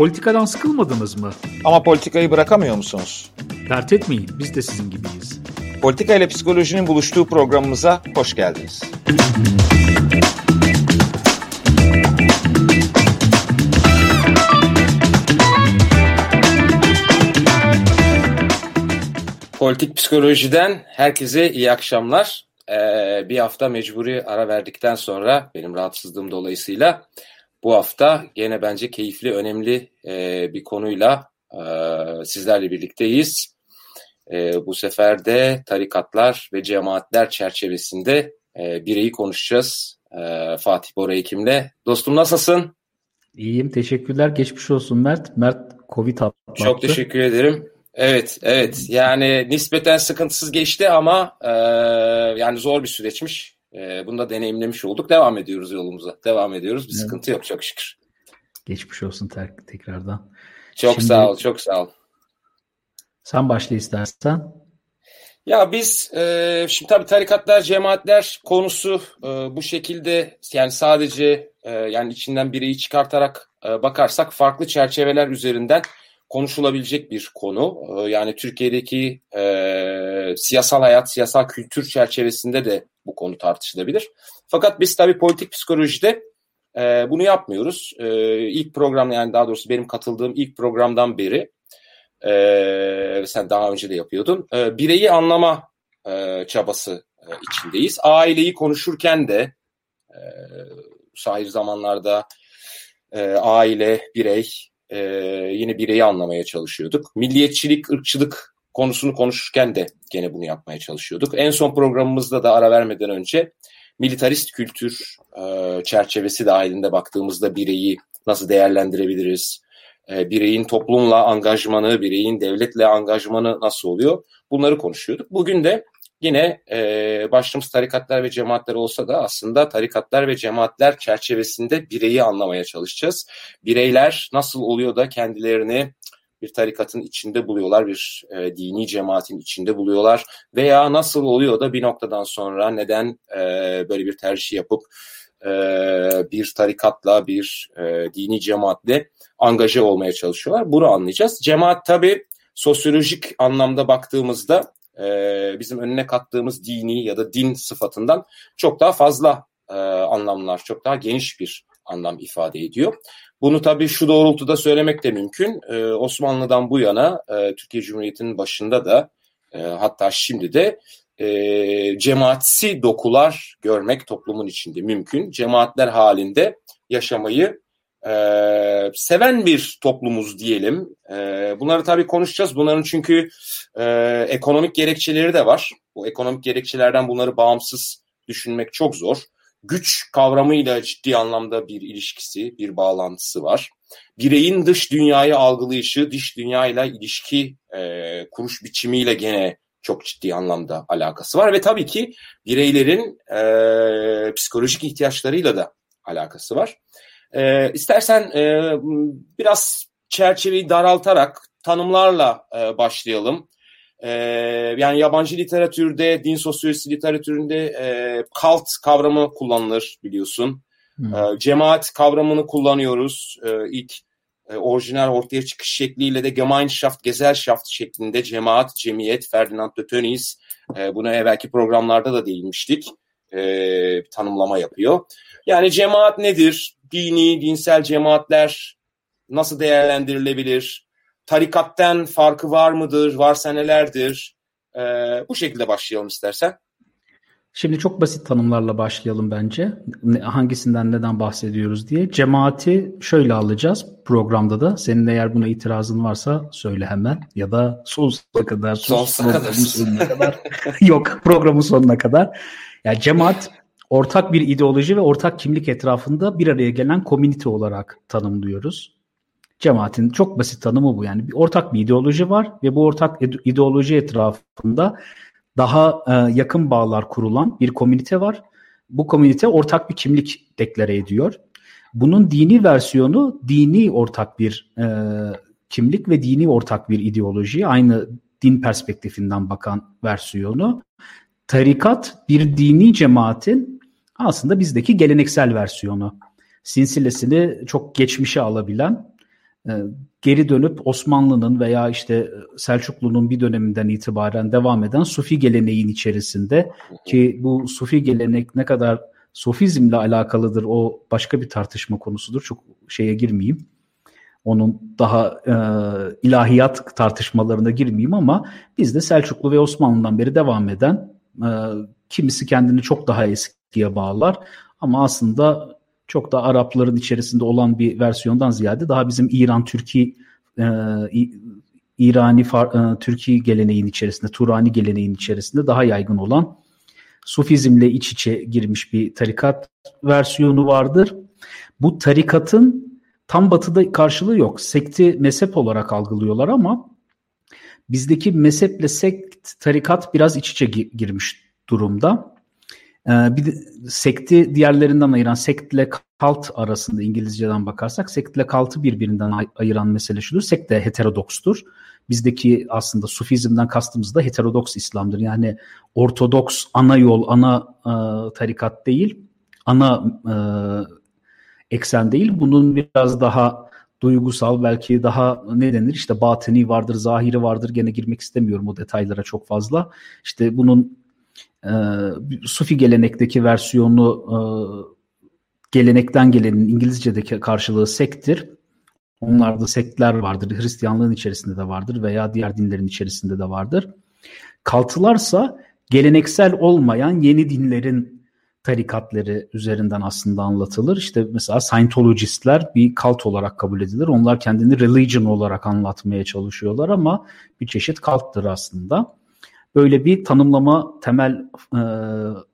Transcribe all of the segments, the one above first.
Politikadan sıkılmadınız mı? Ama politikayı bırakamıyor musunuz? Dert etmeyin, biz de sizin gibiyiz. Politika ile psikolojinin buluştuğu programımıza hoş geldiniz. Politik psikolojiden herkese iyi akşamlar. Ee, bir hafta mecburi ara verdikten sonra benim rahatsızlığım dolayısıyla bu hafta gene bence keyifli, önemli e, bir konuyla e, sizlerle birlikteyiz. E, bu sefer de tarikatlar ve cemaatler çerçevesinde e, bireyi konuşacağız. E, Fatih Bora Hekim'le. Dostum nasılsın? İyiyim, teşekkürler. Geçmiş olsun Mert. Mert Covid atlattı. Çok teşekkür ederim. Evet, evet. Yani nispeten sıkıntısız geçti ama e, yani zor bir süreçmiş. E, bunu da deneyimlemiş olduk. Devam ediyoruz yolumuza. Devam ediyoruz. Bir evet. sıkıntı yok çok şükür. Geçmiş olsun ter- tekrardan. Çok Şimdi, sağ ol, çok sağ ol. Sen başla istersen. Ya biz e, şimdi tabii tarikatlar, cemaatler konusu e, bu şekilde yani sadece e, yani içinden bireyi çıkartarak e, bakarsak farklı çerçeveler üzerinden konuşulabilecek bir konu. E, yani Türkiye'deki e, siyasal hayat, siyasal kültür çerçevesinde de bu konu tartışılabilir. Fakat biz tabii politik psikolojide e, bunu yapmıyoruz. E, ilk program yani daha doğrusu benim katıldığım ilk programdan beri e, sen daha önce de yapıyordun. E, bireyi anlama e, çabası e, içindeyiz. Aileyi konuşurken de e, sahir zamanlarda e, aile, birey, e, yine bireyi anlamaya çalışıyorduk. Milliyetçilik, ırkçılık konusunu konuşurken de gene bunu yapmaya çalışıyorduk. En son programımızda da ara vermeden önce militarist kültür e, çerçevesi dahilinde baktığımızda bireyi nasıl değerlendirebiliriz? E, bireyin toplumla angajmanı, bireyin devletle angajmanı nasıl oluyor? Bunları konuşuyorduk. Bugün de yine e, başlığımız tarikatlar ve cemaatler olsa da aslında tarikatlar ve cemaatler çerçevesinde bireyi anlamaya çalışacağız. Bireyler nasıl oluyor da kendilerini bir tarikatın içinde buluyorlar, bir e, dini cemaatin içinde buluyorlar veya nasıl oluyor da bir noktadan sonra neden e, böyle bir tercih yapıp e, bir tarikatla, bir e, dini cemaatle angaje olmaya çalışıyorlar. Bunu anlayacağız. Cemaat tabii sosyolojik anlamda baktığımızda e, bizim önüne kattığımız dini ya da din sıfatından çok daha fazla e, anlamlar, çok daha geniş bir anlam ifade ediyor. Bunu tabii şu doğrultuda söylemek de mümkün. Ee, Osmanlı'dan bu yana e, Türkiye Cumhuriyeti'nin başında da e, hatta şimdi de e, cemaatsi dokular görmek toplumun içinde mümkün. Cemaatler halinde yaşamayı e, seven bir toplumuz diyelim. E, bunları tabii konuşacağız. Bunların çünkü e, ekonomik gerekçeleri de var. Bu ekonomik gerekçelerden bunları bağımsız düşünmek çok zor güç kavramıyla ciddi anlamda bir ilişkisi, bir bağlantısı var. Bireyin dış dünyayı algılayışı, dış dünyayla ilişki e, kuruş biçimiyle gene çok ciddi anlamda alakası var ve tabii ki bireylerin e, psikolojik ihtiyaçlarıyla da alakası var. E, istersen e, biraz çerçeveyi daraltarak tanımlarla e, başlayalım. E, yani yabancı literatürde, din sosyolojisi literatüründe e, kalt kavramı kullanılır biliyorsun. Hmm. E, cemaat kavramını kullanıyoruz. E, ilk e, orijinal ortaya çıkış şekliyle de Gemeinschaft, Gesellschaft şeklinde cemaat, cemiyet, Ferdinand de Tönnies e, buna evvelki programlarda da değinmiştik. E, tanımlama yapıyor. Yani cemaat nedir? Dini, dinsel cemaatler nasıl değerlendirilebilir? Tarikatten farkı var mıdır? Varsa nelerdir? E, bu şekilde başlayalım istersen. Şimdi çok basit tanımlarla başlayalım bence. Hangisinden neden bahsediyoruz diye. Cemaati şöyle alacağız programda da. Senin eğer buna itirazın varsa söyle hemen. Ya da sonsuza kadar. Sonsuza kadar. Sonuna kadar. Yok programın sonuna kadar. Yani cemaat ortak bir ideoloji ve ortak kimlik etrafında bir araya gelen komünite olarak tanımlıyoruz. Cemaatin çok basit tanımı bu. Yani bir ortak bir ideoloji var ve bu ortak ideoloji etrafında daha e, yakın bağlar kurulan bir komünite var. Bu komünite ortak bir kimlik deklare ediyor. Bunun dini versiyonu dini ortak bir e, kimlik ve dini ortak bir ideoloji. Aynı din perspektifinden bakan versiyonu. Tarikat bir dini cemaatin aslında bizdeki geleneksel versiyonu. Sinsilesini çok geçmişe alabilen geri dönüp Osmanlı'nın veya işte Selçuklu'nun bir döneminden itibaren devam eden Sufi geleneğin içerisinde ki bu Sufi gelenek ne kadar Sofizmle alakalıdır o başka bir tartışma konusudur. Çok şeye girmeyeyim. Onun daha e, ilahiyat tartışmalarına girmeyeyim ama bizde Selçuklu ve Osmanlı'dan beri devam eden e, kimisi kendini çok daha eskiye bağlar ama aslında çok da Arapların içerisinde olan bir versiyondan ziyade daha bizim İran Türkiye e, İrani e, Türkiye geleneğin içerisinde, Turani geleneğin içerisinde daha yaygın olan Sufizmle iç içe girmiş bir tarikat versiyonu vardır. Bu tarikatın tam batıda karşılığı yok. Sekti mezhep olarak algılıyorlar ama bizdeki mezheple sekt tarikat biraz iç içe girmiş durumda. Ee, bir de, sekti diğerlerinden ayıran sektle kalt arasında İngilizceden bakarsak sektle kaltı birbirinden ay- ayıran mesele şudur. Sekt de heterodokstur. Bizdeki aslında sufizmden kastımız da heterodoks İslam'dır. Yani ortodoks ana yol, ana e, tarikat değil, ana e, eksen değil. Bunun biraz daha duygusal belki daha ne denir işte batini vardır, zahiri vardır. Gene girmek istemiyorum o detaylara çok fazla. İşte bunun e, Sufi gelenekteki versiyonu e, gelenekten gelenin İngilizce'deki karşılığı sektir. Onlarda sektler vardır. Hristiyanlığın içerisinde de vardır veya diğer dinlerin içerisinde de vardır. Kaltılarsa geleneksel olmayan yeni dinlerin tarikatları üzerinden aslında anlatılır. İşte mesela Scientologistler bir kalt olarak kabul edilir. Onlar kendini religion olarak anlatmaya çalışıyorlar ama bir çeşit kalttır aslında. Böyle bir tanımlama temel e,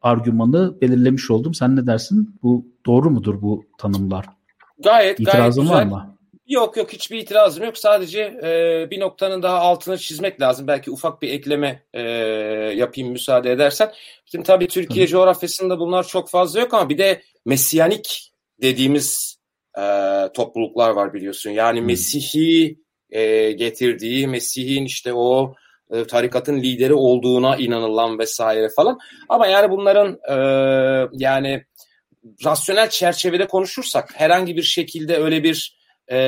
argümanı belirlemiş oldum. Sen ne dersin? Bu doğru mudur bu tanımlar? Gayet İtirazın gayet var mı? Yok yok hiçbir itirazım yok. Sadece e, bir noktanın daha altını çizmek lazım. Belki ufak bir ekleme e, yapayım müsaade edersen. Şimdi tabii Türkiye Hı. coğrafyasında bunlar çok fazla yok ama bir de Mesiyanik dediğimiz e, topluluklar var biliyorsun. Yani Hı. Mesih'i e, getirdiği, Mesih'in işte o e, tarikatın lideri olduğuna inanılan vesaire falan. Ama yani bunların e, yani rasyonel çerçevede konuşursak herhangi bir şekilde öyle bir e,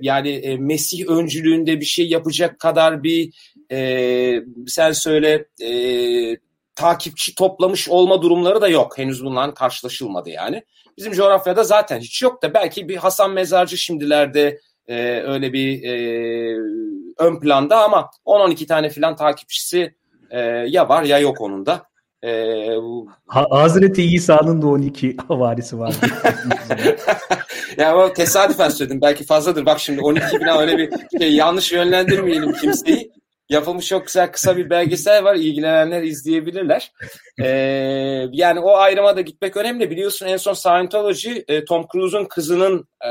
yani e, Mesih öncülüğünde bir şey yapacak kadar bir e, sen söyle e, takipçi toplamış olma durumları da yok. Henüz bundan karşılaşılmadı yani. Bizim coğrafyada zaten hiç yok da belki bir Hasan Mezarcı şimdilerde e, öyle bir e, ön planda ama 10-12 tane filan takipçisi e, ya var ya yok onun da. E, ha, Hazreti İsa'nın da 12 havarisi var. yani o tesadüfen söyledim. Belki fazladır. Bak şimdi 12 bin öyle bir şey yanlış yönlendirmeyelim kimseyi. Yapılmış çok güzel kısa bir belgesel var. İlgilenenler izleyebilirler. Ee, yani o ayrıma da gitmek önemli. Biliyorsun en son Scientology e, Tom Cruise'un kızının e,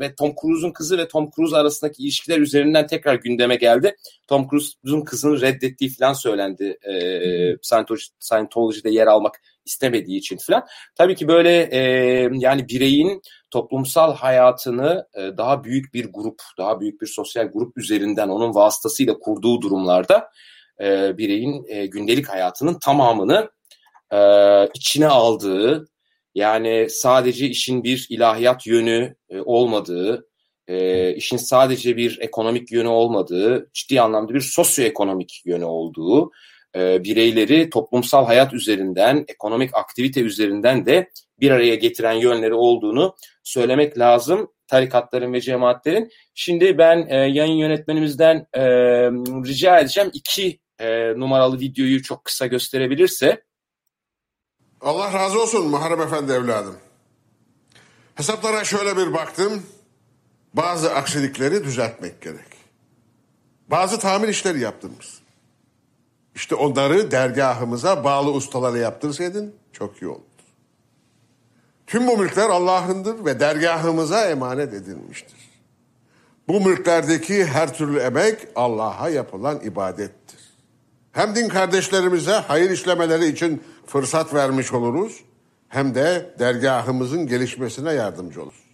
ve Tom Cruise'un kızı ve Tom Cruise arasındaki ilişkiler üzerinden tekrar gündeme geldi. Tom Cruise'un kızını reddettiği falan söylendi. E, Scientology, Scientology'de yer almak istemediği için falan. Tabii ki böyle e, yani bireyin toplumsal hayatını e, daha büyük bir grup, daha büyük bir sosyal grup üzerinden onun vasıtasıyla kurduğu durumlarda e, bireyin e, gündelik hayatının tamamını e, içine aldığı, yani sadece işin bir ilahiyat yönü e, olmadığı, e, işin sadece bir ekonomik yönü olmadığı, ciddi anlamda bir sosyoekonomik yönü olduğu, e, bireyleri toplumsal hayat üzerinden, ekonomik aktivite üzerinden de bir araya getiren yönleri olduğunu söylemek lazım tarikatların ve cemaatlerin. Şimdi ben e, yayın yönetmenimizden e, rica edeceğim iki e, numaralı videoyu çok kısa gösterebilirse. Allah razı olsun Muharrem Efendi evladım. Hesaplara şöyle bir baktım. Bazı aksilikleri düzeltmek gerek. Bazı tamir işleri yaptırmış. İşte onları dergahımıza bağlı ustalara yaptırsaydın çok iyi olur. Tüm bu mülkler Allah'ındır ve dergahımıza emanet edilmiştir. Bu mülklerdeki her türlü emek Allah'a yapılan ibadettir. Hem din kardeşlerimize hayır işlemeleri için fırsat vermiş oluruz hem de dergahımızın gelişmesine yardımcı oluruz.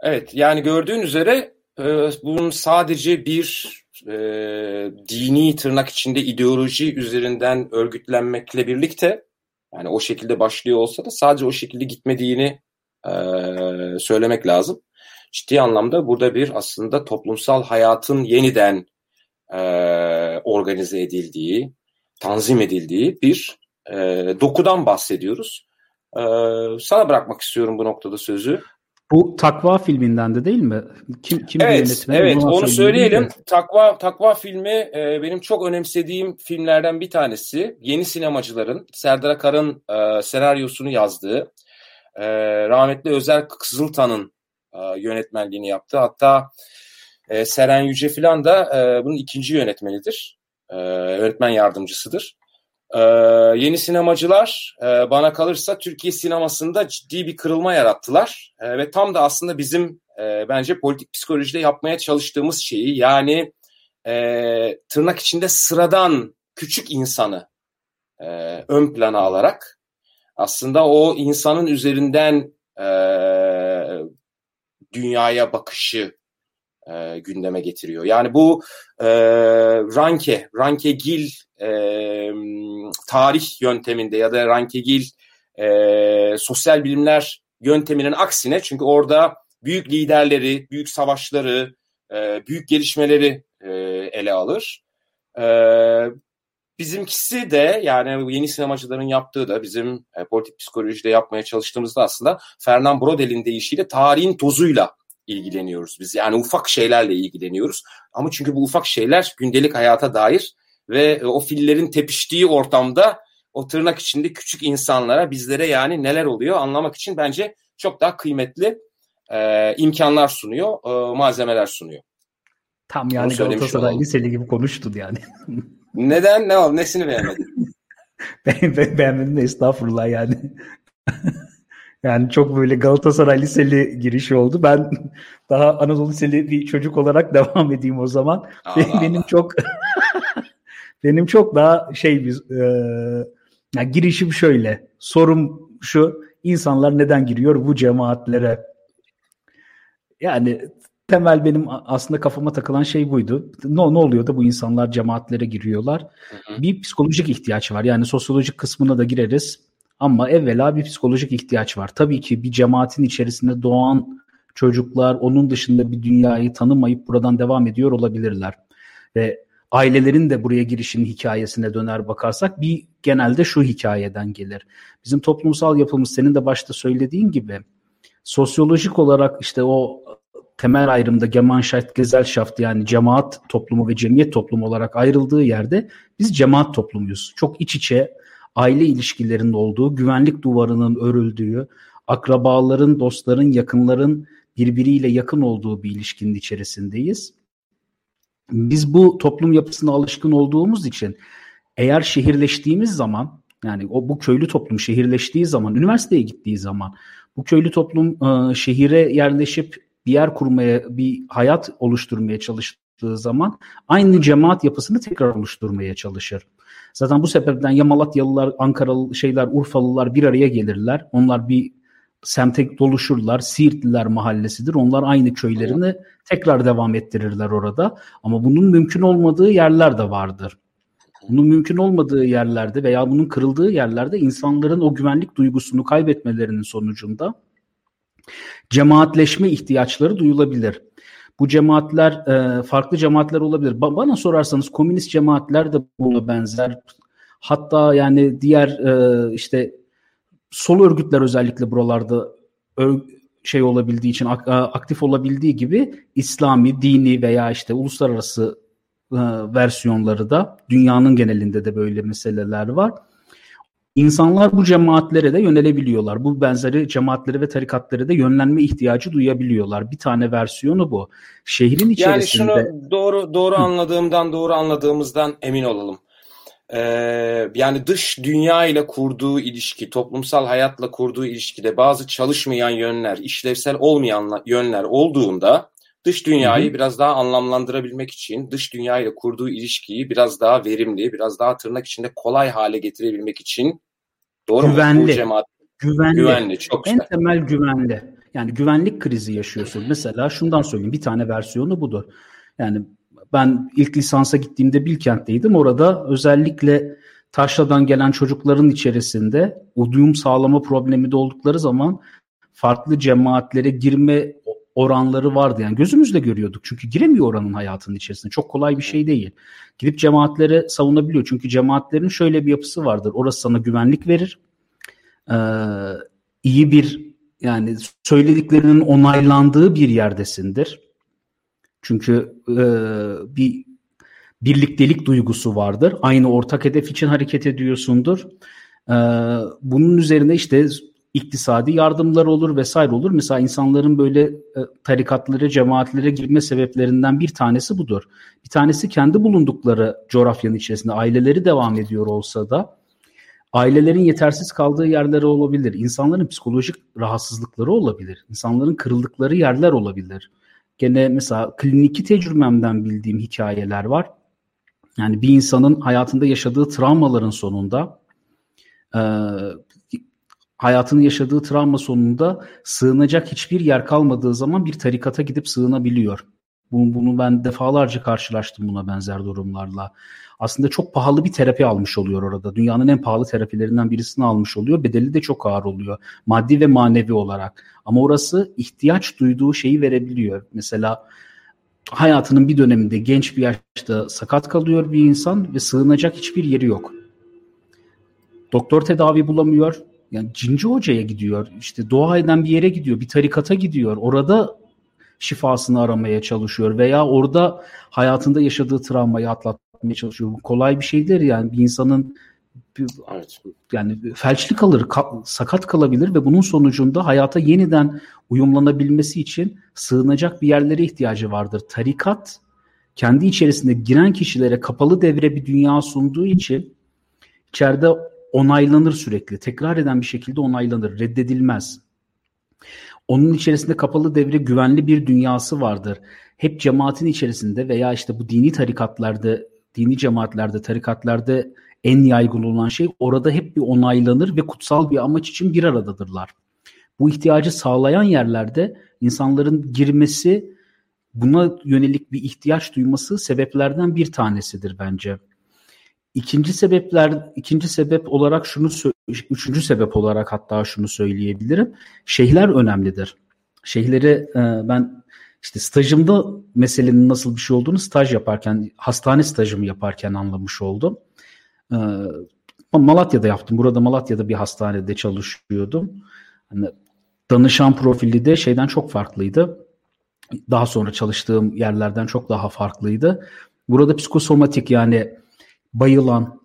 Evet yani gördüğün üzere e, bunun sadece bir e, dini tırnak içinde ideoloji üzerinden örgütlenmekle birlikte yani o şekilde başlıyor olsa da sadece o şekilde gitmediğini e, söylemek lazım. Ciddi anlamda burada bir aslında toplumsal hayatın yeniden e, organize edildiği, tanzim edildiği bir e, dokudan bahsediyoruz. E, sana bırakmak istiyorum bu noktada sözü. Bu Takva filminden de değil mi? Kim kim evet, yönetmeni? Evet, onu, söyleyelim. De. Takva Takva filmi e, benim çok önemsediğim filmlerden bir tanesi. Yeni sinemacıların Serdar Akar'ın e, senaryosunu yazdığı, e, rahmetli Özel Kızıltan'ın e, yönetmenliğini yaptı. Hatta e, Seren Yüce filan da e, bunun ikinci yönetmenidir. E, yönetmen yardımcısıdır. Ee, yeni sinemacılar e, bana kalırsa Türkiye sinemasında ciddi bir kırılma yarattılar e, ve tam da aslında bizim e, bence politik psikolojide yapmaya çalıştığımız şeyi yani e, tırnak içinde sıradan küçük insanı e, ön plana alarak aslında o insanın üzerinden e, dünyaya bakışı e, gündeme getiriyor. Yani bu e, Ranke, Ranke Gil e, tarih yönteminde ya da Ranke Gil e, sosyal bilimler yönteminin aksine çünkü orada büyük liderleri, büyük savaşları, e, büyük gelişmeleri e, ele alır. E, bizimkisi de yani yeni sinemacıların yaptığı da bizim e, politik psikolojide yapmaya çalıştığımızda aslında Fernand Brodel'in deyişiyle tarihin tozuyla ilgileniyoruz biz. Yani ufak şeylerle ilgileniyoruz. Ama çünkü bu ufak şeyler gündelik hayata dair ve o fillerin tepiştiği ortamda o tırnak içinde küçük insanlara bizlere yani neler oluyor anlamak için bence çok daha kıymetli e, imkanlar sunuyor, e, malzemeler sunuyor. Tam yani Galatasaray liseli gibi konuştun yani. Neden? Ne oldu? Nesini beğenmedin? ben, ben beğenmedim de estağfurullah yani. Yani çok böyle Galatasaray Liseli girişi oldu. Ben daha Anadolu Liseli bir çocuk olarak devam edeyim o zaman. Allah benim, Allah. benim çok benim çok daha şey bir e, yani girişim şöyle. Sorum şu insanlar neden giriyor bu cemaatlere? Yani temel benim aslında kafama takılan şey buydu. Ne, ne oluyor da bu insanlar cemaatlere giriyorlar? Hı hı. Bir psikolojik ihtiyaç var. Yani sosyolojik kısmına da gireriz. Ama evvela bir psikolojik ihtiyaç var. Tabii ki bir cemaatin içerisinde doğan çocuklar onun dışında bir dünyayı tanımayıp buradan devam ediyor olabilirler. Ve ailelerin de buraya girişinin hikayesine döner bakarsak bir genelde şu hikayeden gelir. Bizim toplumsal yapımız senin de başta söylediğin gibi sosyolojik olarak işte o temel ayrımda Gemeinschaft, Gesellschaft yani cemaat toplumu ve cemiyet toplumu olarak ayrıldığı yerde biz cemaat toplumuyuz. Çok iç içe aile ilişkilerinin olduğu, güvenlik duvarının örüldüğü, akrabaların, dostların, yakınların birbiriyle yakın olduğu bir ilişkinin içerisindeyiz. Biz bu toplum yapısına alışkın olduğumuz için eğer şehirleştiğimiz zaman yani o bu köylü toplum şehirleştiği zaman, üniversiteye gittiği zaman bu köylü toplum e, şehire yerleşip bir yer kurmaya, bir hayat oluşturmaya çalıştığı zaman aynı cemaat yapısını tekrar oluşturmaya çalışır. Zaten bu sebepten ya Malatyalılar, Ankaralı şeyler, Urfalılar bir araya gelirler. Onlar bir semte doluşurlar. Siirtliler mahallesidir. Onlar aynı köylerini tekrar devam ettirirler orada. Ama bunun mümkün olmadığı yerler de vardır. Bunun mümkün olmadığı yerlerde veya bunun kırıldığı yerlerde insanların o güvenlik duygusunu kaybetmelerinin sonucunda cemaatleşme ihtiyaçları duyulabilir. Bu cemaatler e, farklı cemaatler olabilir. Ba- bana sorarsanız komünist cemaatler de buna benzer. Hatta yani diğer e, işte sol örgütler özellikle buralarda şey olabildiği için aktif olabildiği gibi İslami, dini veya işte uluslararası e, versiyonları da dünyanın genelinde de böyle meseleler var. İnsanlar bu cemaatlere de yönelebiliyorlar. Bu benzeri cemaatlere ve tarikatlara da yönlenme ihtiyacı duyabiliyorlar. Bir tane versiyonu bu. Şehrin içerisinde... Yani şunu doğru doğru anladığımdan, doğru anladığımızdan emin olalım. Ee, yani dış dünya ile kurduğu ilişki, toplumsal hayatla kurduğu ilişkide bazı çalışmayan yönler, işlevsel olmayan yönler olduğunda dış dünyayı hı hı. biraz daha anlamlandırabilmek için, dış dünya ile kurduğu ilişkiyi biraz daha verimli, biraz daha tırnak içinde kolay hale getirebilmek için Doğru güvenli. mu? Bu cemaat güvenli. Güvenli. Çok güzel. En temel güvenli. Yani güvenlik krizi yaşıyorsun. Mesela şundan söyleyeyim. Bir tane versiyonu budur. Yani ben ilk lisansa gittiğimde Bilkent'teydim. Orada özellikle Taşla'dan gelen çocukların içerisinde uyum sağlama problemi de oldukları zaman farklı cemaatlere girme oranları vardı. Yani gözümüzle görüyorduk. Çünkü giremiyor oranın hayatının içerisinde. Çok kolay bir şey değil. Gidip cemaatlere savunabiliyor. Çünkü cemaatlerin şöyle bir yapısı vardır. Orası sana güvenlik verir. Ee, iyi bir yani söylediklerinin onaylandığı bir yerdesindir. Çünkü e, bir birliktelik duygusu vardır. Aynı ortak hedef için hareket ediyorsundur. Ee, bunun üzerine işte iktisadi yardımlar olur vesaire olur. Mesela insanların böyle e, tarikatlara, cemaatlere girme sebeplerinden bir tanesi budur. Bir tanesi kendi bulundukları coğrafyanın içerisinde aileleri devam ediyor olsa da ailelerin yetersiz kaldığı yerler olabilir. İnsanların psikolojik rahatsızlıkları olabilir. İnsanların kırıldıkları yerler olabilir. Gene mesela kliniki tecrübemden bildiğim hikayeler var. Yani bir insanın hayatında yaşadığı travmaların sonunda e, hayatını yaşadığı travma sonunda sığınacak hiçbir yer kalmadığı zaman bir tarikata gidip sığınabiliyor. Bunu, bunu ben defalarca karşılaştım buna benzer durumlarla. Aslında çok pahalı bir terapi almış oluyor orada. Dünyanın en pahalı terapilerinden birisini almış oluyor. Bedeli de çok ağır oluyor. Maddi ve manevi olarak. Ama orası ihtiyaç duyduğu şeyi verebiliyor. Mesela hayatının bir döneminde genç bir yaşta sakat kalıyor bir insan ve sığınacak hiçbir yeri yok. Doktor tedavi bulamıyor. Yani cinci hocaya gidiyor. İşte dua eden bir yere gidiyor. Bir tarikata gidiyor. Orada şifasını aramaya çalışıyor veya orada hayatında yaşadığı travmayı atlatmaya çalışıyor. Bu kolay bir şeydir yani bir insanın evet. yani felçli kalır, ka- sakat kalabilir ve bunun sonucunda hayata yeniden uyumlanabilmesi için sığınacak bir yerlere ihtiyacı vardır. Tarikat kendi içerisinde giren kişilere kapalı devre bir dünya sunduğu için içeride onaylanır sürekli. Tekrar eden bir şekilde onaylanır, reddedilmez. Onun içerisinde kapalı devre güvenli bir dünyası vardır. Hep cemaatin içerisinde veya işte bu dini tarikatlarda, dini cemaatlerde, tarikatlarda en yaygın olan şey orada hep bir onaylanır ve kutsal bir amaç için bir aradadırlar. Bu ihtiyacı sağlayan yerlerde insanların girmesi, buna yönelik bir ihtiyaç duyması sebeplerden bir tanesidir bence. İkinci sebepler, ikinci sebep olarak şunu, üçüncü sebep olarak hatta şunu söyleyebilirim. Şeyhler önemlidir. Şeyhleri e, ben işte stajımda meselenin nasıl bir şey olduğunu staj yaparken, hastane stajımı yaparken anlamış oldum. E, Malatya'da yaptım. Burada Malatya'da bir hastanede çalışıyordum. Hani danışan profili de şeyden çok farklıydı. Daha sonra çalıştığım yerlerden çok daha farklıydı. Burada psikosomatik yani bayılan,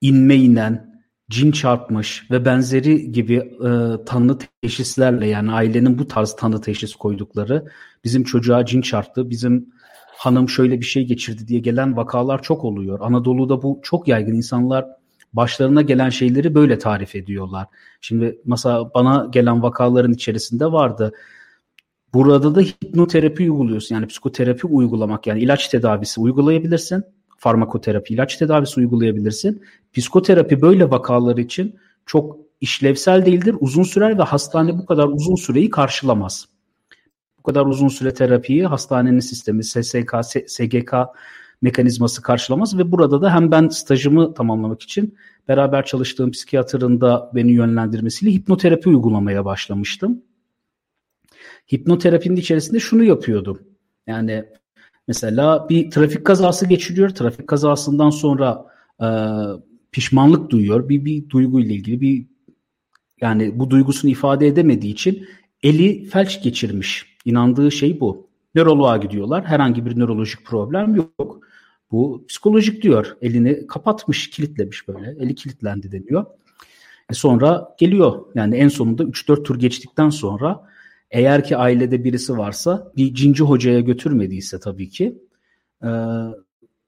inme inen, cin çarpmış ve benzeri gibi e, tanı teşhislerle yani ailenin bu tarz tanı teşhis koydukları bizim çocuğa cin çarptı, bizim hanım şöyle bir şey geçirdi diye gelen vakalar çok oluyor. Anadolu'da bu çok yaygın. insanlar başlarına gelen şeyleri böyle tarif ediyorlar. Şimdi mesela bana gelen vakaların içerisinde vardı. Burada da hipnoterapi uyguluyorsun. Yani psikoterapi uygulamak yani ilaç tedavisi uygulayabilirsin farmakoterapi, ilaç tedavisi uygulayabilirsin. Psikoterapi böyle vakalar için çok işlevsel değildir, uzun sürer ve hastane bu kadar uzun süreyi karşılamaz. Bu kadar uzun süre terapiyi hastanenin sistemi, SSK, SGK mekanizması karşılamaz ve burada da hem ben stajımı tamamlamak için beraber çalıştığım psikiyatrın da beni yönlendirmesiyle hipnoterapi uygulamaya başlamıştım. Hipnoterapinin içerisinde şunu yapıyordum. Yani Mesela bir trafik kazası geçiriyor. Trafik kazasından sonra e, pişmanlık duyuyor. Bir, bir duyguyla ilgili bir yani bu duygusunu ifade edemediği için eli felç geçirmiş. İnandığı şey bu. Nöroloğa gidiyorlar. Herhangi bir nörolojik problem yok. Bu psikolojik diyor. Elini kapatmış, kilitlemiş böyle. Eli kilitlendi deniyor. E sonra geliyor. Yani en sonunda 3-4 tur geçtikten sonra eğer ki ailede birisi varsa bir cinci hocaya götürmediyse tabii ki e,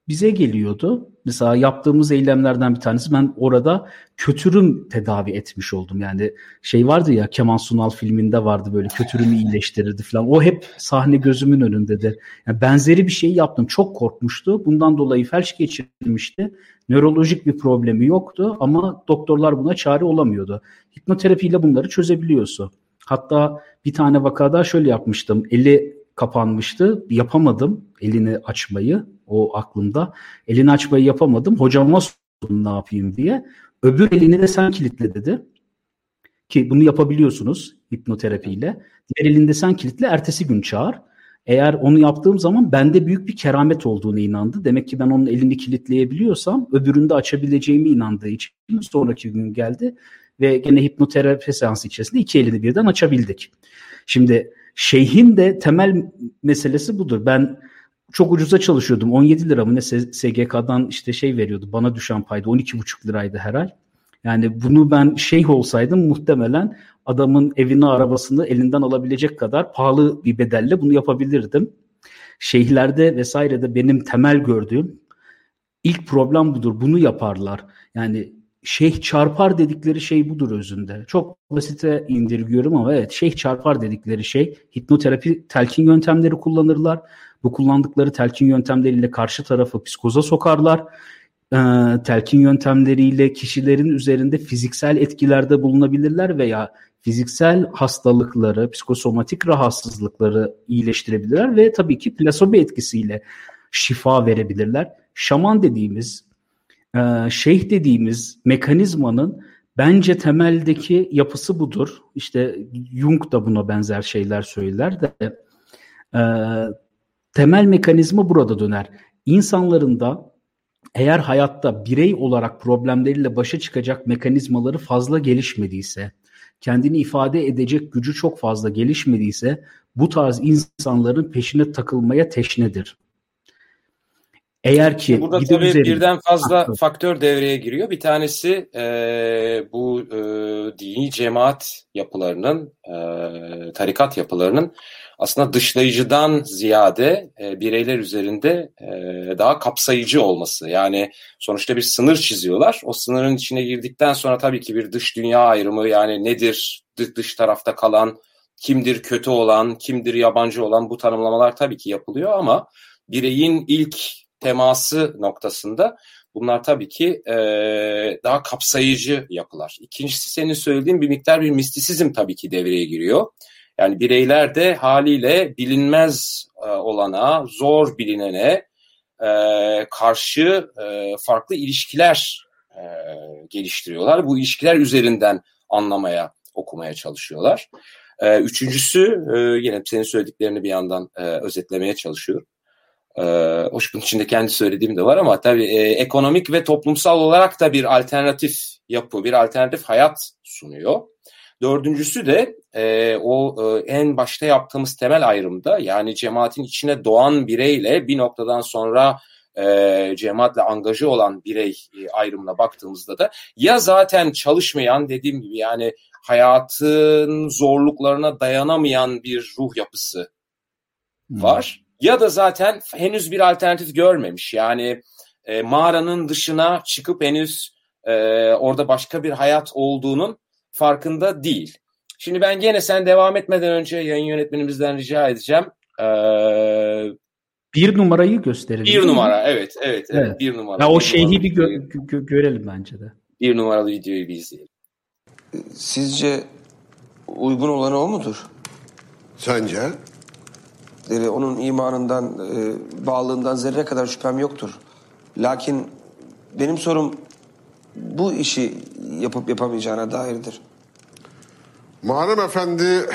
bize geliyordu. Mesela yaptığımız eylemlerden bir tanesi ben orada kötürüm tedavi etmiş oldum. Yani şey vardı ya Kemal Sunal filminde vardı böyle kötürümü iyileştirirdi falan. O hep sahne gözümün önündedir. Yani benzeri bir şey yaptım. Çok korkmuştu. Bundan dolayı felç geçirmişti. Nörolojik bir problemi yoktu ama doktorlar buna çare olamıyordu. Hipnoterapiyle bunları çözebiliyorsun. Hatta bir tane vakada şöyle yapmıştım. Eli kapanmıştı. Yapamadım elini açmayı. O aklımda. Elini açmayı yapamadım. Hocama sordum ne yapayım diye. Öbür elini de sen kilitle dedi. ki bunu yapabiliyorsunuz hipnoterapiyle. Diğer elinde sen kilitle ertesi gün çağır. Eğer onu yaptığım zaman bende büyük bir keramet olduğunu inandı. Demek ki ben onun elini kilitleyebiliyorsam öbüründe açabileceğimi inandığı için sonraki gün geldi ve gene hipnoterapi seansı içerisinde iki elini birden açabildik. Şimdi şeyhin de temel meselesi budur. Ben çok ucuza çalışıyordum. 17 lira mı ne SGK'dan işte şey veriyordu. Bana düşen payda 12,5 liraydı her ay. Yani bunu ben şeyh olsaydım muhtemelen adamın evini arabasını elinden alabilecek kadar pahalı bir bedelle bunu yapabilirdim. Şeyhlerde vesairede benim temel gördüğüm ilk problem budur. Bunu yaparlar. Yani şeyh çarpar dedikleri şey budur özünde. Çok basite indirgiyorum ama evet şeyh çarpar dedikleri şey hipnoterapi telkin yöntemleri kullanırlar. Bu kullandıkları telkin yöntemleriyle karşı tarafı psikoza sokarlar. Ee, telkin yöntemleriyle kişilerin üzerinde fiziksel etkilerde bulunabilirler veya fiziksel hastalıkları, psikosomatik rahatsızlıkları iyileştirebilirler ve tabii ki plasebo etkisiyle şifa verebilirler. Şaman dediğimiz, e, şeyh dediğimiz mekanizmanın bence temeldeki yapısı budur. İşte Jung da buna benzer şeyler söyler de e, temel mekanizma burada döner. İnsanların da eğer hayatta birey olarak problemleriyle başa çıkacak mekanizmaları fazla gelişmediyse, kendini ifade edecek gücü çok fazla gelişmediyse bu tarz insanların peşine takılmaya teşnedir. Eğer ki burada tabii üzerine... birden fazla ha, faktör devreye giriyor. Bir tanesi e, bu e, dini cemaat yapılarının, e, tarikat yapılarının aslında dışlayıcıdan ziyade e, bireyler üzerinde e, daha kapsayıcı olması. Yani sonuçta bir sınır çiziyorlar. O sınırın içine girdikten sonra tabii ki bir dış dünya ayrımı yani nedir dış tarafta kalan, kimdir kötü olan, kimdir yabancı olan bu tanımlamalar tabii ki yapılıyor ama bireyin ilk teması noktasında bunlar tabii ki e, daha kapsayıcı yapılar. İkincisi senin söylediğin bir miktar bir mistisizm tabii ki devreye giriyor. Yani bireyler de haliyle bilinmez e, olana, zor bilinene e, karşı e, farklı ilişkiler e, geliştiriyorlar. Bu ilişkiler üzerinden anlamaya, okumaya çalışıyorlar. E, üçüncüsü e, yine senin söylediklerini bir yandan e, özetlemeye çalışıyorum. E, hoş bunun içinde kendi söylediğim de var ama tabii e, ekonomik ve toplumsal olarak da bir alternatif yapı, bir alternatif hayat sunuyor. Dördüncüsü de e, o e, en başta yaptığımız temel ayrımda yani cemaatin içine doğan bireyle bir noktadan sonra e, cemaatle angajı olan birey e, ayrımına baktığımızda da ya zaten çalışmayan dediğim gibi yani hayatın zorluklarına dayanamayan bir ruh yapısı hmm. var. Ya da zaten henüz bir alternatif görmemiş. Yani e, mağaranın dışına çıkıp henüz e, orada başka bir hayat olduğunun farkında değil. Şimdi ben gene sen devam etmeden önce yayın yönetmenimizden rica edeceğim. Ee, bir numarayı gösterelim. Bir numara evet, evet evet, evet. bir numara. Ya o şeyi bir gö- gö- görelim bence de. Bir numaralı videoyu bir izleyelim. Sizce uygun olan o mudur? Sence? Yani onun imanından, e, bağlılığından zerre kadar şüphem yoktur. Lakin benim sorum bu işi yapıp yapamayacağına dairdir. Muharrem Efendi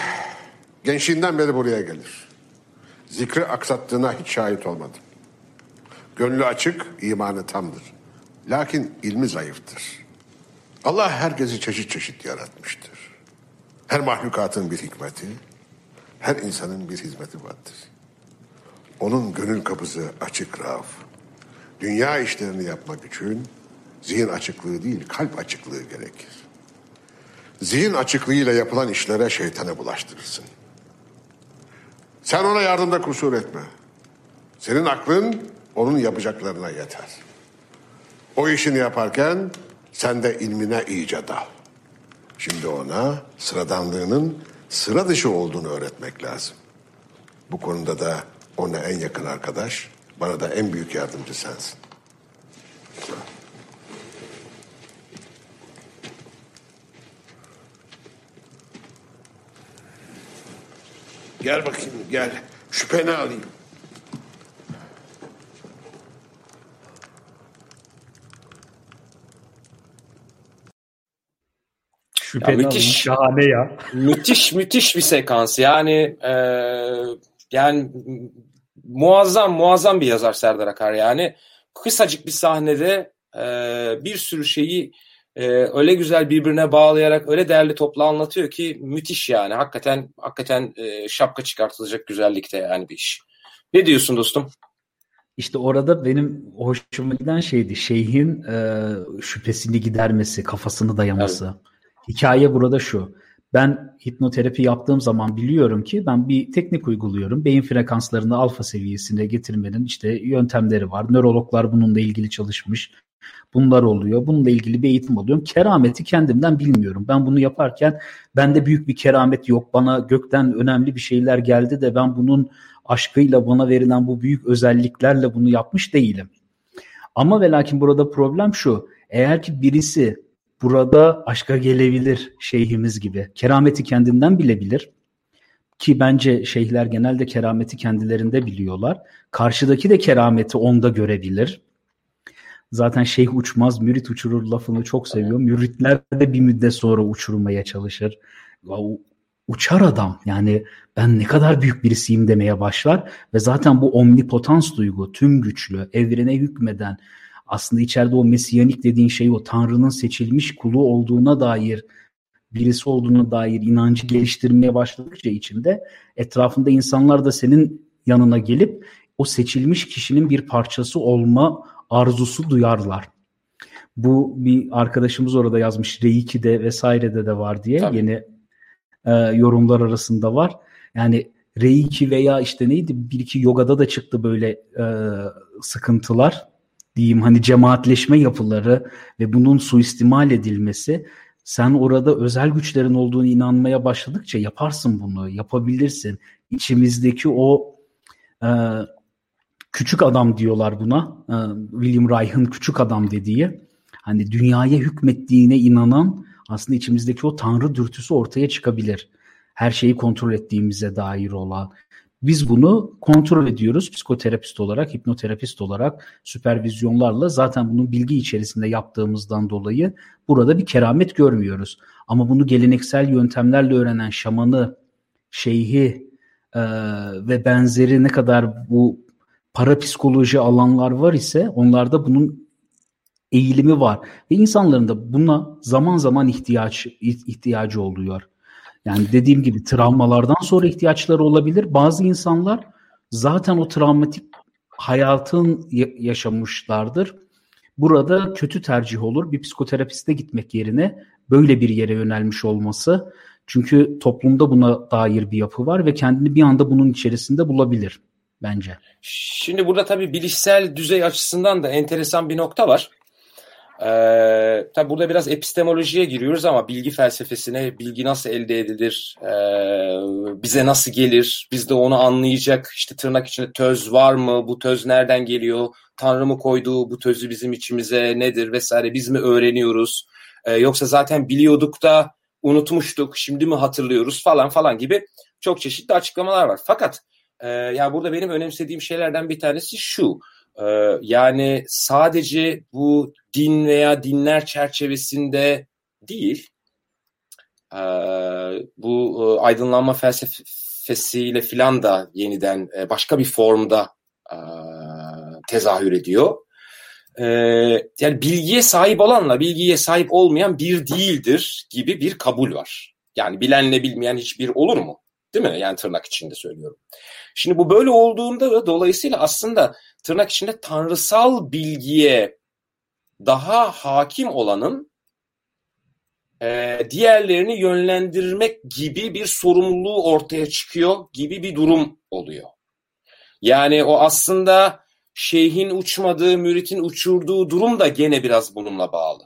gençliğinden beri buraya gelir. Zikri aksattığına hiç şahit olmadım. Gönlü açık, imanı tamdır. Lakin ilmi zayıftır. Allah herkesi çeşit çeşit yaratmıştır. Her mahlukatın bir hikmeti, her insanın bir hizmeti vardır. Onun gönül kapısı açık raf. Dünya işlerini yapmak için zihin açıklığı değil, kalp açıklığı gerekir. Zihin açıklığıyla yapılan işlere şeytana bulaştırırsın. Sen ona yardımda kusur etme. Senin aklın onun yapacaklarına yeter. O işini yaparken sen de ilmine iyice dal. Şimdi ona sıradanlığının sıra dışı olduğunu öğretmek lazım. Bu konuda da ona en yakın arkadaş, bana da en büyük yardımcı sensin. Gel bakayım gel. Şüpheni alayım. Şüpheli ya müthiş, şahane ya. müthiş müthiş bir sekans. Yani e, yani muazzam muazzam bir yazar Serdar Akar yani. Kısacık bir sahnede e, bir sürü şeyi e, öyle güzel birbirine bağlayarak öyle değerli topla anlatıyor ki müthiş yani. Hakikaten hakikaten e, şapka çıkartılacak güzellikte yani bir iş. Ne diyorsun dostum? İşte orada benim hoşuma giden şeydi. Şeyhin e, şüphesini gidermesi, kafasını dayaması. Hikaye burada şu. Ben hipnoterapi yaptığım zaman biliyorum ki ben bir teknik uyguluyorum. Beyin frekanslarını alfa seviyesine getirmenin işte yöntemleri var. Nörologlar bununla ilgili çalışmış. Bunlar oluyor. Bununla ilgili bir eğitim alıyorum. Kerameti kendimden bilmiyorum. Ben bunu yaparken bende büyük bir keramet yok. Bana gökten önemli bir şeyler geldi de ben bunun aşkıyla bana verilen bu büyük özelliklerle bunu yapmış değilim. Ama ve lakin burada problem şu. Eğer ki birisi burada aşka gelebilir şeyhimiz gibi. Kerameti kendinden bilebilir. Ki bence şeyhler genelde kerameti kendilerinde biliyorlar. Karşıdaki de kerameti onda görebilir. Zaten şeyh uçmaz, mürit uçurur lafını çok seviyor. Müritler de bir müddet sonra uçurmaya çalışır. Uçar adam yani ben ne kadar büyük birisiyim demeye başlar ve zaten bu omnipotans duygu, tüm güçlü, evrene hükmeden, aslında içeride o mesiyanik dediğin şey o Tanrı'nın seçilmiş kulu olduğuna dair birisi olduğuna dair inancı geliştirmeye başladıkça içinde etrafında insanlar da senin yanına gelip o seçilmiş kişinin bir parçası olma arzusu duyarlar. Bu bir arkadaşımız orada yazmış Reiki'de vesairede de var diye Tabii. yeni e, yorumlar arasında var. Yani Reiki veya işte neydi bir iki yogada da çıktı böyle e, sıkıntılar diyeyim hani cemaatleşme yapıları ve bunun suistimal edilmesi sen orada özel güçlerin olduğunu inanmaya başladıkça yaparsın bunu, yapabilirsin. İçimizdeki o e, küçük adam diyorlar buna. E, William Reich'ın küçük adam dediği. Hani dünyaya hükmettiğine inanan aslında içimizdeki o tanrı dürtüsü ortaya çıkabilir. Her şeyi kontrol ettiğimize dair olan. Biz bunu kontrol ediyoruz psikoterapist olarak, hipnoterapist olarak, süpervizyonlarla zaten bunun bilgi içerisinde yaptığımızdan dolayı burada bir keramet görmüyoruz. Ama bunu geleneksel yöntemlerle öğrenen şamanı, şeyhi e, ve benzeri ne kadar bu parapsikoloji alanlar var ise onlarda bunun eğilimi var. Ve insanların da buna zaman zaman ihtiyaç ihtiyacı oluyor. Yani dediğim gibi travmalardan sonra ihtiyaçları olabilir. Bazı insanlar zaten o travmatik hayatın yaşamışlardır. Burada kötü tercih olur. Bir psikoterapiste gitmek yerine böyle bir yere yönelmiş olması. Çünkü toplumda buna dair bir yapı var ve kendini bir anda bunun içerisinde bulabilir bence. Şimdi burada tabii bilişsel düzey açısından da enteresan bir nokta var. Ee, tabi burada biraz epistemolojiye giriyoruz ama bilgi felsefesine, bilgi nasıl elde edilir, e, bize nasıl gelir, biz de onu anlayacak, işte tırnak içinde töz var mı, bu töz nereden geliyor, Tanrı mı koydu bu tözü bizim içimize nedir vesaire, biz mi öğreniyoruz, e, yoksa zaten biliyorduk da unutmuştuk, şimdi mi hatırlıyoruz falan falan gibi çok çeşitli açıklamalar var. Fakat e, ya burada benim önemsediğim şeylerden bir tanesi şu, yani sadece bu din veya dinler çerçevesinde değil, e, bu e, aydınlanma felsefesiyle filan da yeniden e, başka bir formda tezahür ediyor. Yani bilgiye sahip olanla bilgiye sahip olmayan bir değildir gibi bir kabul var. Yani bilenle bilmeyen hiçbir olur mu? Değil mi? Yani tırnak içinde söylüyorum. Şimdi bu böyle olduğunda da dolayısıyla aslında tırnak içinde tanrısal bilgiye daha hakim olanın e, diğerlerini yönlendirmek gibi bir sorumluluğu ortaya çıkıyor gibi bir durum oluyor. Yani o aslında şeyhin uçmadığı, müritin uçurduğu durum da gene biraz bununla bağlı.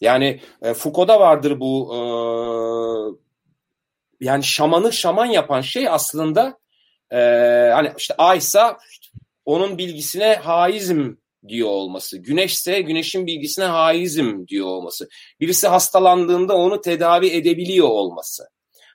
Yani e, Foucault'da vardır bu e, yani şamanı şaman yapan şey aslında e, hani işte Aysa onun bilgisine haizm diyor olması. Güneşse güneşin bilgisine haizm diyor olması. Birisi hastalandığında onu tedavi edebiliyor olması.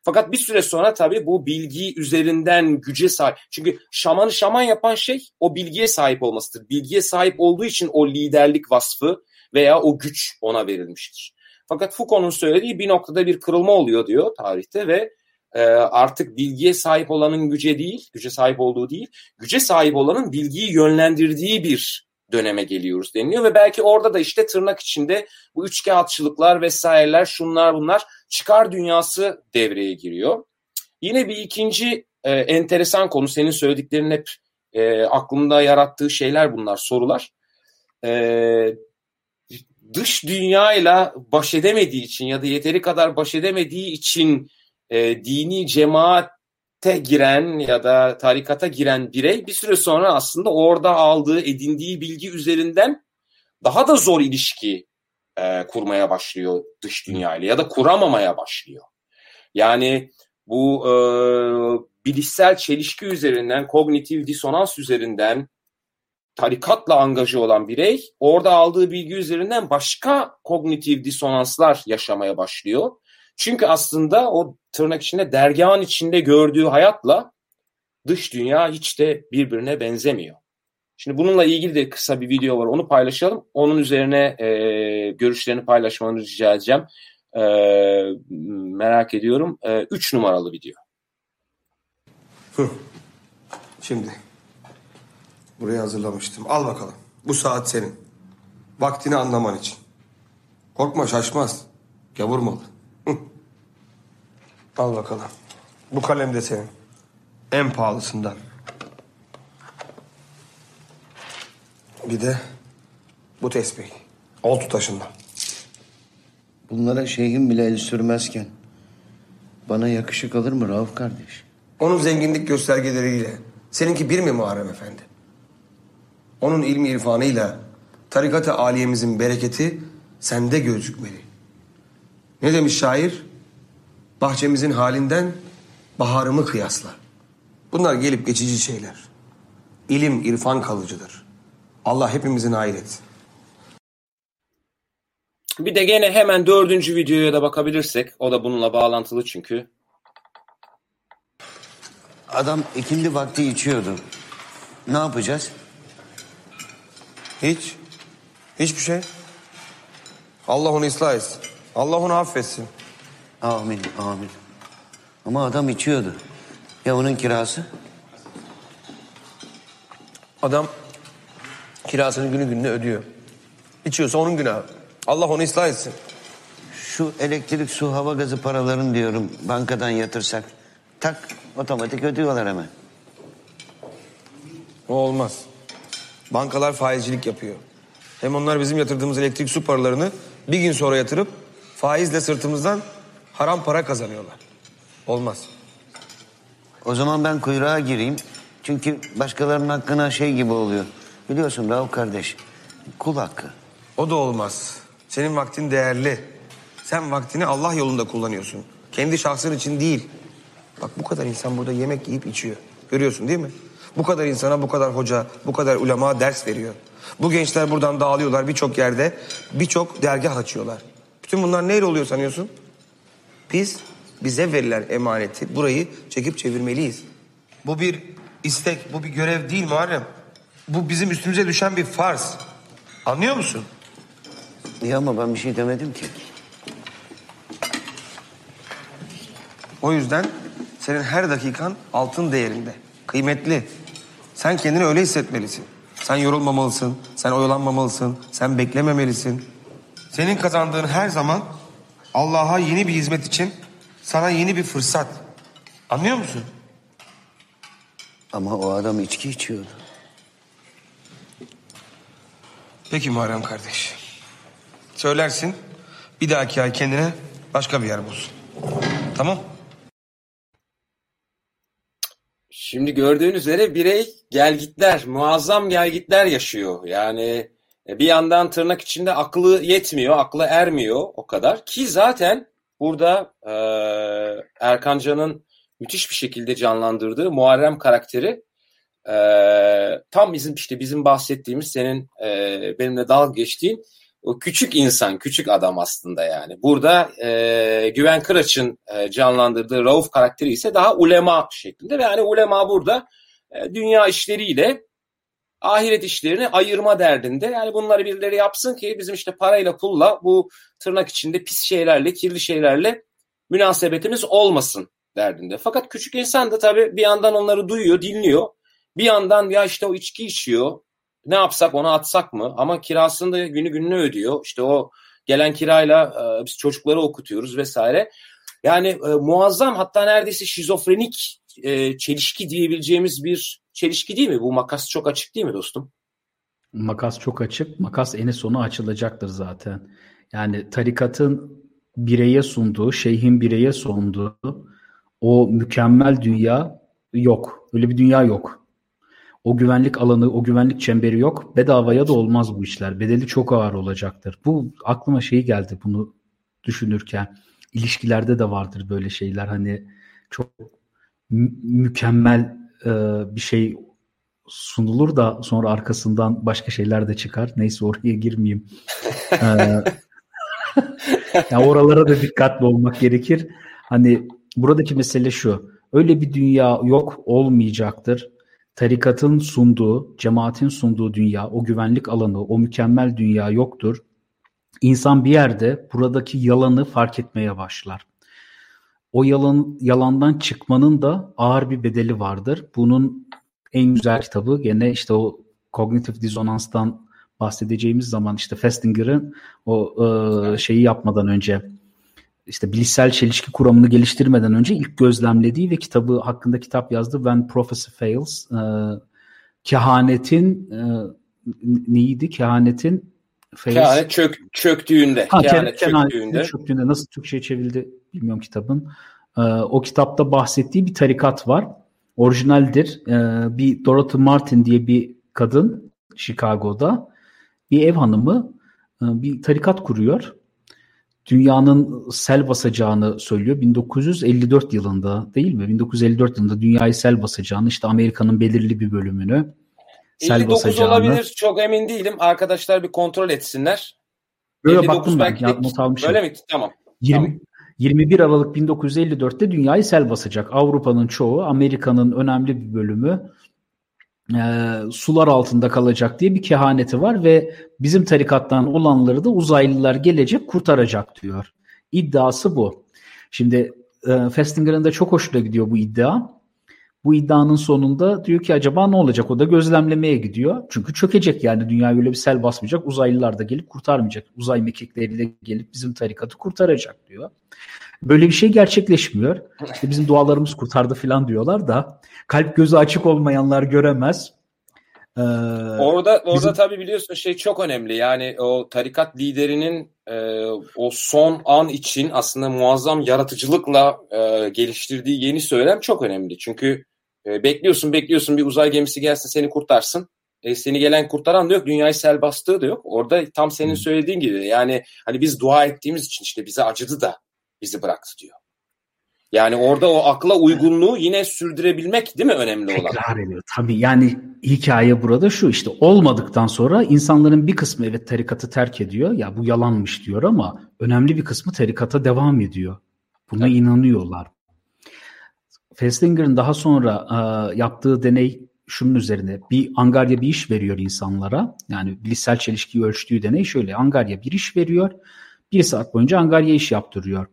Fakat bir süre sonra tabii bu bilgi üzerinden güce sahip. Çünkü şamanı şaman yapan şey o bilgiye sahip olmasıdır. Bilgiye sahip olduğu için o liderlik vasfı veya o güç ona verilmiştir. Fakat Foucault'un söylediği bir noktada bir kırılma oluyor diyor tarihte ve e, artık bilgiye sahip olanın güce değil, güce sahip olduğu değil, güce sahip olanın bilgiyi yönlendirdiği bir döneme geliyoruz deniliyor ve belki orada da işte tırnak içinde bu üçkağıtçılıklar vesaireler şunlar bunlar çıkar dünyası devreye giriyor. Yine bir ikinci e, enteresan konu senin söylediklerin hep e, aklımda yarattığı şeyler bunlar sorular. E, dış dünyayla baş edemediği için ya da yeteri kadar baş edemediği için e, dini cemaate giren ya da tarikata giren birey bir süre sonra aslında orada aldığı, edindiği bilgi üzerinden daha da zor ilişki e, kurmaya başlıyor dış dünyayla ya da kuramamaya başlıyor. Yani bu e, bilişsel çelişki üzerinden, kognitif disonans üzerinden tarikatla angaja olan birey orada aldığı bilgi üzerinden başka kognitif disonanslar yaşamaya başlıyor. Çünkü aslında o tırnak içinde dergahın içinde gördüğü hayatla dış dünya hiç de birbirine benzemiyor. Şimdi bununla ilgili de kısa bir video var. Onu paylaşalım. Onun üzerine e, görüşlerini paylaşmanı rica edeceğim. E, merak ediyorum. E, üç numaralı video. Hı. Şimdi buraya hazırlamıştım. Al bakalım. Bu saat senin. Vaktini anlaman için. Korkma şaşmaz. Gavur. Al bakalım. Bu kalem de senin. En pahalısından. Bir de bu tesbih. Oltu taşından. Bunlara şeyhim bile el sürmezken bana yakışık alır mı Rauf kardeş? Onun zenginlik göstergeleriyle seninki bir mi Muharrem Efendi? Onun ilmi irfanıyla tarikat-ı aliyemizin bereketi sende gözükmeli. Ne demiş şair? Bahçemizin halinden baharımı kıyasla. Bunlar gelip geçici şeyler. İlim, irfan kalıcıdır. Allah hepimizin etsin. Bir de gene hemen dördüncü videoya da bakabilirsek. O da bununla bağlantılı çünkü. Adam ikindi vakti içiyordu. Ne yapacağız? Hiç. Hiçbir şey. Allah onu ıslah etsin. Allah onu affetsin. Amin, amin. Ama adam içiyordu. Ya onun kirası? Adam kirasını günü gününe ödüyor. İçiyorsa onun günahı. Allah onu ıslah etsin. Şu elektrik, su, hava gazı paralarını diyorum bankadan yatırsak. Tak otomatik ödüyorlar hemen. O olmaz. Bankalar faizcilik yapıyor. Hem onlar bizim yatırdığımız elektrik su paralarını bir gün sonra yatırıp faizle sırtımızdan haram para kazanıyorlar. Olmaz. O zaman ben kuyruğa gireyim. Çünkü başkalarının hakkına şey gibi oluyor. Biliyorsun Rauf kardeş. Kul hakkı. O da olmaz. Senin vaktin değerli. Sen vaktini Allah yolunda kullanıyorsun. Kendi şahsın için değil. Bak bu kadar insan burada yemek yiyip içiyor. Görüyorsun değil mi? Bu kadar insana bu kadar hoca, bu kadar ulema ders veriyor. Bu gençler buradan dağılıyorlar birçok yerde. Birçok dergah açıyorlar. Bütün bunlar neyle oluyor sanıyorsun? Biz bize verilen emaneti burayı çekip çevirmeliyiz. Bu bir istek, bu bir görev değil Muharrem. Bu bizim üstümüze düşen bir farz. Anlıyor musun? İyi ama ben bir şey demedim ki. O yüzden senin her dakikan altın değerinde. Kıymetli. Sen kendini öyle hissetmelisin. Sen yorulmamalısın, sen oyalanmamalısın, sen beklememelisin. Senin kazandığın her zaman Allah'a yeni bir hizmet için sana yeni bir fırsat. Anlıyor musun? Ama o adam içki içiyordu. Peki Muharrem kardeş. Söylersin bir dahaki ay kendine başka bir yer bulsun. Tamam? Şimdi gördüğün üzere birey gelgitler, muazzam gelgitler yaşıyor. Yani bir yandan tırnak içinde aklı yetmiyor, aklı ermiyor o kadar. Ki zaten burada e, Erkan Can'ın müthiş bir şekilde canlandırdığı Muharrem karakteri e, tam bizim işte bizim bahsettiğimiz senin e, benimle dalga geçtiğin o küçük insan, küçük adam aslında yani. Burada e, Güven Kıraç'ın e, canlandırdığı Rauf karakteri ise daha ulema şeklinde ve yani ulema burada e, dünya işleriyle ahiret işlerini ayırma derdinde. Yani bunları birileri yapsın ki bizim işte parayla pulla bu tırnak içinde pis şeylerle, kirli şeylerle münasebetimiz olmasın derdinde. Fakat küçük insan da tabii bir yandan onları duyuyor, dinliyor. Bir yandan ya işte o içki içiyor. Ne yapsak onu atsak mı? Ama kirasını da günü gününe ödüyor. İşte o gelen kirayla e, biz çocukları okutuyoruz vesaire. Yani e, muazzam hatta neredeyse şizofrenik e, çelişki diyebileceğimiz bir çelişki değil mi? Bu makas çok açık değil mi dostum? Makas çok açık. Makas eni sonu açılacaktır zaten. Yani tarikatın bireye sunduğu, şeyhin bireye sunduğu o mükemmel dünya yok. Öyle bir dünya yok. O güvenlik alanı, o güvenlik çemberi yok. Bedavaya da olmaz bu işler. Bedeli çok ağır olacaktır. Bu aklıma şey geldi bunu düşünürken. İlişkilerde de vardır böyle şeyler. Hani çok mükemmel e, bir şey sunulur da sonra arkasından başka şeyler de çıkar. Neyse oraya girmeyeyim. ee, yani oralara da dikkatli olmak gerekir. Hani buradaki mesele şu. Öyle bir dünya yok olmayacaktır. Tarikatın sunduğu, cemaatin sunduğu dünya, o güvenlik alanı, o mükemmel dünya yoktur. İnsan bir yerde buradaki yalanı fark etmeye başlar. O yalan yalandan çıkmanın da ağır bir bedeli vardır. Bunun en güzel kitabı gene işte o kognitif dizonanstan bahsedeceğimiz zaman işte Festinger'ın o e, şeyi yapmadan önce işte bilişsel çelişki kuramını geliştirmeden önce ilk gözlemlediği ve kitabı hakkında kitap yazdı When Prophecy Fails. E, kehanetin e, neydi? Kehanetin fails. Kehanet çök, çöktüğünde. Ha, kehanet çöktüğünde. çöktüğünde. Nasıl Türkçe'ye çevrildi bilmiyorum kitabın. E, o kitapta bahsettiği bir tarikat var. Orijinaldir. E, bir Dorothy Martin diye bir kadın Chicago'da bir ev hanımı e, bir tarikat kuruyor. Dünyanın sel basacağını söylüyor. 1954 yılında değil mi? 1954 yılında dünyayı sel basacağını işte Amerika'nın belirli bir bölümünü sel 59 basacağını. olabilir çok emin değilim. Arkadaşlar bir kontrol etsinler. Böyle baktım ben. Ya, not almışım. Öyle mi? Tamam. 20, tamam. 21 Aralık 1954'te dünyayı sel basacak. Avrupa'nın çoğu, Amerika'nın önemli bir bölümü e, sular altında kalacak diye bir kehaneti var ve bizim tarikattan olanları da uzaylılar gelecek kurtaracak diyor. İddiası bu. Şimdi e, Festinger'ın da çok hoşuna gidiyor bu iddia. Bu iddianın sonunda diyor ki acaba ne olacak? O da gözlemlemeye gidiyor. Çünkü çökecek yani dünya öyle bir sel basmayacak. Uzaylılar da gelip kurtarmayacak. Uzay mekikleriyle gelip bizim tarikatı kurtaracak diyor. Böyle bir şey gerçekleşmiyor. İşte bizim dualarımız kurtardı falan diyorlar da kalp gözü açık olmayanlar göremez. Ee, orada orada bizim... tabii biliyorsun şey çok önemli. Yani o tarikat liderinin e, o son an için aslında muazzam yaratıcılıkla e, geliştirdiği yeni söylem çok önemli. Çünkü e, bekliyorsun bekliyorsun bir uzay gemisi gelsin seni kurtarsın. E, seni gelen kurtaran da yok. Dünyayı sel bastığı da yok. Orada tam senin söylediğin gibi yani hani biz dua ettiğimiz için işte bize acıdı da bizi bıraktı diyor. Yani orada o akla uygunluğu yine sürdürebilmek değil mi önemli olan? Tekrar ediyor. Tabii yani hikaye burada şu işte olmadıktan sonra insanların bir kısmı evet tarikatı terk ediyor. Ya bu yalanmış diyor ama önemli bir kısmı tarikata devam ediyor. Buna evet. inanıyorlar. Feslinger'ın daha sonra e, yaptığı deney şunun üzerine bir angarya bir iş veriyor insanlara. Yani bilişsel çelişkiyi ölçtüğü deney şöyle. Angarya bir iş veriyor. Bir saat boyunca angarya iş yaptırıyor.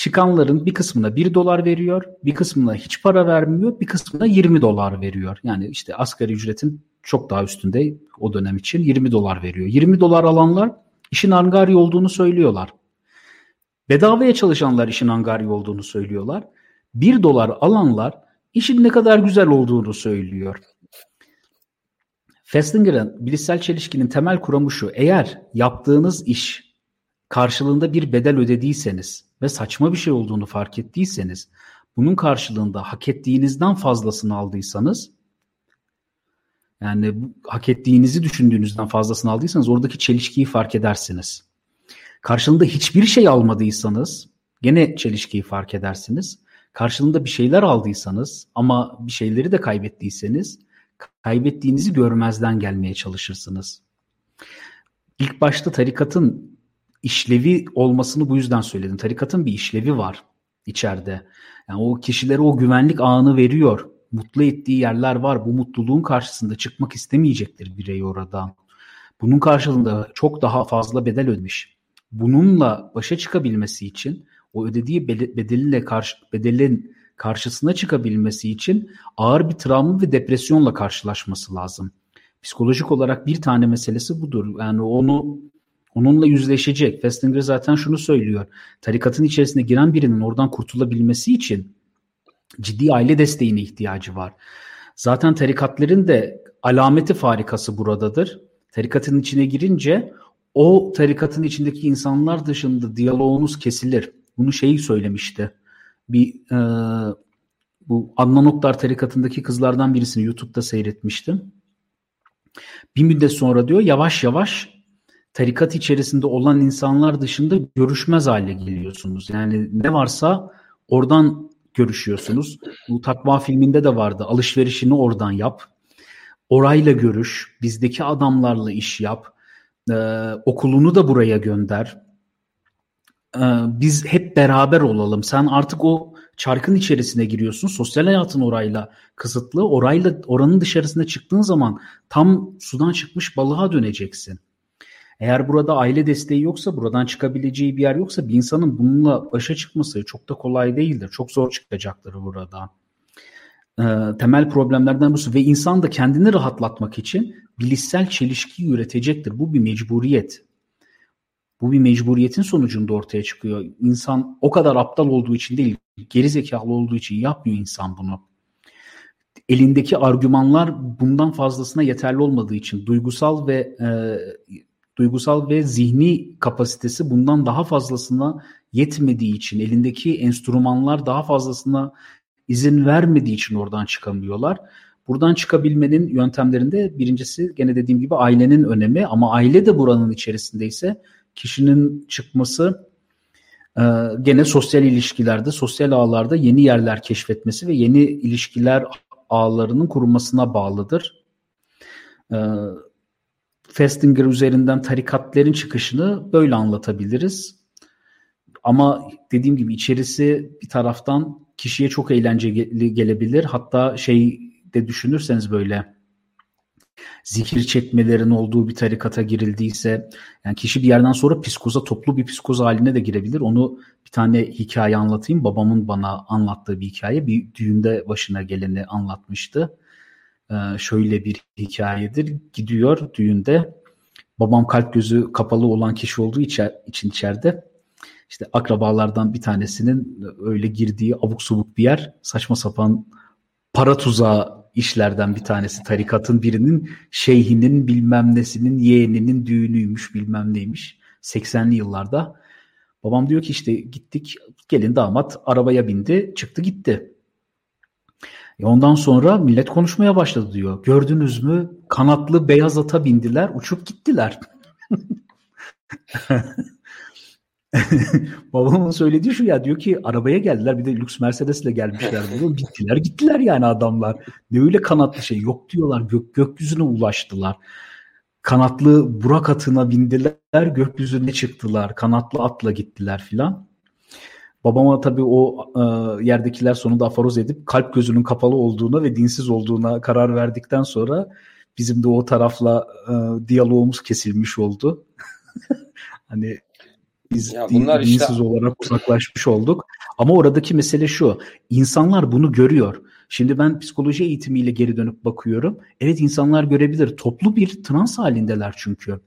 Çıkanların bir kısmına 1 dolar veriyor, bir kısmına hiç para vermiyor, bir kısmına 20 dolar veriyor. Yani işte asgari ücretin çok daha üstünde o dönem için 20 dolar veriyor. 20 dolar alanlar işin angarya olduğunu söylüyorlar. Bedavaya çalışanlar işin angarya olduğunu söylüyorlar. 1 dolar alanlar işin ne kadar güzel olduğunu söylüyor. Festinger'ın bilişsel çelişkinin temel kuramı şu. Eğer yaptığınız iş karşılığında bir bedel ödediyseniz ve saçma bir şey olduğunu fark ettiyseniz, bunun karşılığında hak ettiğinizden fazlasını aldıysanız, yani hak ettiğinizi düşündüğünüzden fazlasını aldıysanız oradaki çelişkiyi fark edersiniz. Karşılığında hiçbir şey almadıysanız gene çelişkiyi fark edersiniz. Karşılığında bir şeyler aldıysanız ama bir şeyleri de kaybettiyseniz kaybettiğinizi görmezden gelmeye çalışırsınız. İlk başta tarikatın işlevi olmasını bu yüzden söyledim. Tarikatın bir işlevi var içeride. Yani o kişilere o güvenlik ağını veriyor. mutlu ettiği yerler var. Bu mutluluğun karşısında çıkmak istemeyecektir birey oradan. Bunun karşılığında çok daha fazla bedel ödemiş. Bununla başa çıkabilmesi için o ödediği bedeliyle karşı, bedelin karşısına çıkabilmesi için ağır bir travma ve depresyonla karşılaşması lazım. Psikolojik olarak bir tane meselesi budur. Yani onu onunla yüzleşecek. Festinger zaten şunu söylüyor. Tarikatın içerisine giren birinin oradan kurtulabilmesi için ciddi aile desteğine ihtiyacı var. Zaten tarikatların da alameti farikası buradadır. Tarikatın içine girince o tarikatın içindeki insanlar dışında diyaloğunuz kesilir. Bunu şeyi söylemişti. Bir e, bu Adnan Oktar tarikatındaki kızlardan birisini YouTube'da seyretmiştim. Bir müddet sonra diyor yavaş yavaş tarikat içerisinde olan insanlar dışında görüşmez hale geliyorsunuz. Yani ne varsa oradan görüşüyorsunuz. Bu Takva filminde de vardı. Alışverişini oradan yap. Orayla görüş. Bizdeki adamlarla iş yap. Ee, okulunu da buraya gönder. Ee, biz hep beraber olalım. Sen artık o çarkın içerisine giriyorsun. Sosyal hayatın orayla kısıtlı. Orayla oranın dışarısına çıktığın zaman tam sudan çıkmış balığa döneceksin. Eğer burada aile desteği yoksa, buradan çıkabileceği bir yer yoksa bir insanın bununla başa çıkması çok da kolay değildir. Çok zor çıkacaktır burada. Ee, temel problemlerden birisi ve insan da kendini rahatlatmak için bilişsel çelişkiyi üretecektir. Bu bir mecburiyet. Bu bir mecburiyetin sonucunda ortaya çıkıyor. İnsan o kadar aptal olduğu için değil, geri zekalı olduğu için yapmıyor insan bunu. Elindeki argümanlar bundan fazlasına yeterli olmadığı için duygusal ve e, duygusal ve zihni kapasitesi bundan daha fazlasına yetmediği için elindeki enstrümanlar daha fazlasına izin vermediği için oradan çıkamıyorlar. Buradan çıkabilmenin yöntemlerinde birincisi gene dediğim gibi ailenin önemi ama aile de buranın içerisindeyse kişinin çıkması e, gene sosyal ilişkilerde, sosyal ağlarda yeni yerler keşfetmesi ve yeni ilişkiler ağlarının kurulmasına bağlıdır. E, Festinger üzerinden tarikatların çıkışını böyle anlatabiliriz. Ama dediğim gibi içerisi bir taraftan kişiye çok eğlenceli gelebilir. Hatta şey de düşünürseniz böyle zikir çekmelerin olduğu bir tarikata girildiyse yani kişi bir yerden sonra psikoza toplu bir psikoz haline de girebilir. Onu bir tane hikaye anlatayım. Babamın bana anlattığı bir hikaye. Bir düğünde başına geleni anlatmıştı. Ee, şöyle bir hikayedir. Gidiyor düğünde. Babam kalp gözü kapalı olan kişi olduğu için içeride işte akrabalardan bir tanesinin öyle girdiği abuk subuk bir yer saçma sapan para tuzağı işlerden bir tanesi tarikatın birinin şeyhinin bilmem nesinin yeğeninin düğünüymüş bilmem neymiş 80'li yıllarda. Babam diyor ki işte gittik gelin damat arabaya bindi çıktı gitti. E ondan sonra millet konuşmaya başladı diyor. Gördünüz mü kanatlı beyaz ata bindiler uçup gittiler. Babamın söylediği şu ya diyor ki arabaya geldiler bir de lüks Mercedes'le gelmişler diyor. Gittiler gittiler yani adamlar. Ne öyle kanatlı şey yok diyorlar gök gökyüzüne ulaştılar. Kanatlı Burak atına bindiler gökyüzüne çıktılar. Kanatlı atla gittiler filan. Babama tabii o e, yerdekiler sonunda aforoz edip kalp gözünün kapalı olduğuna ve dinsiz olduğuna karar verdikten sonra bizim de o tarafla e, diyalogumuz kesilmiş oldu. hani biz ya bunlar dinsiz işte... olarak uzaklaşmış olduk. Ama oradaki mesele şu. İnsanlar bunu görüyor. Şimdi ben psikoloji eğitimiyle geri dönüp bakıyorum. Evet insanlar görebilir. Toplu bir trans halindeler çünkü.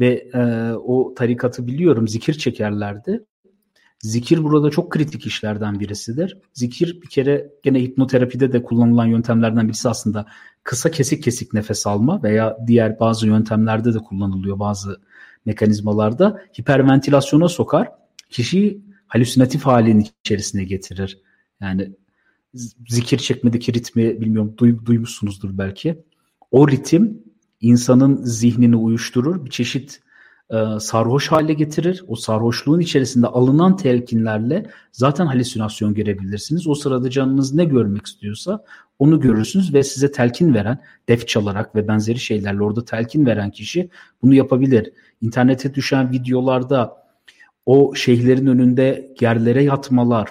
Ve e, o tarikatı biliyorum zikir çekerlerdi. Zikir burada çok kritik işlerden birisidir. Zikir bir kere gene hipnoterapide de kullanılan yöntemlerden birisi aslında kısa kesik kesik nefes alma veya diğer bazı yöntemlerde de kullanılıyor bazı mekanizmalarda hiperventilasyona sokar. Kişiyi halüsinatif halin içerisine getirir. Yani zikir çekmedeki ritmi bilmiyorum duy, duymuşsunuzdur belki. O ritim insanın zihnini uyuşturur. Bir çeşit e, sarhoş hale getirir. O sarhoşluğun içerisinde alınan telkinlerle zaten halüsinasyon görebilirsiniz. O sırada canınız ne görmek istiyorsa onu görürsünüz ve size telkin veren, def çalarak ve benzeri şeylerle orada telkin veren kişi bunu yapabilir. İnternete düşen videolarda o şeyhlerin önünde yerlere yatmalar,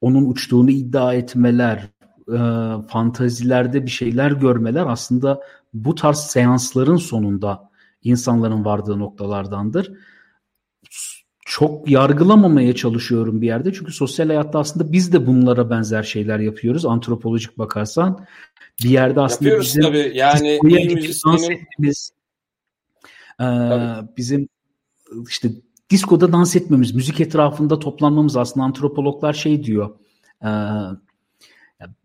onun uçtuğunu iddia etmeler, e, fantazilerde bir şeyler görmeler aslında bu tarz seansların sonunda insanların vardığı noktalardandır. Çok yargılamamaya çalışıyorum bir yerde. Çünkü sosyal hayatta aslında biz de bunlara benzer şeyler yapıyoruz. Antropolojik bakarsan bir yerde aslında Yapıyoruz bizim tabii. Yani iyi müzisyenin... e, bizim işte diskoda dans etmemiz, müzik etrafında toplanmamız aslında antropologlar şey diyor. E,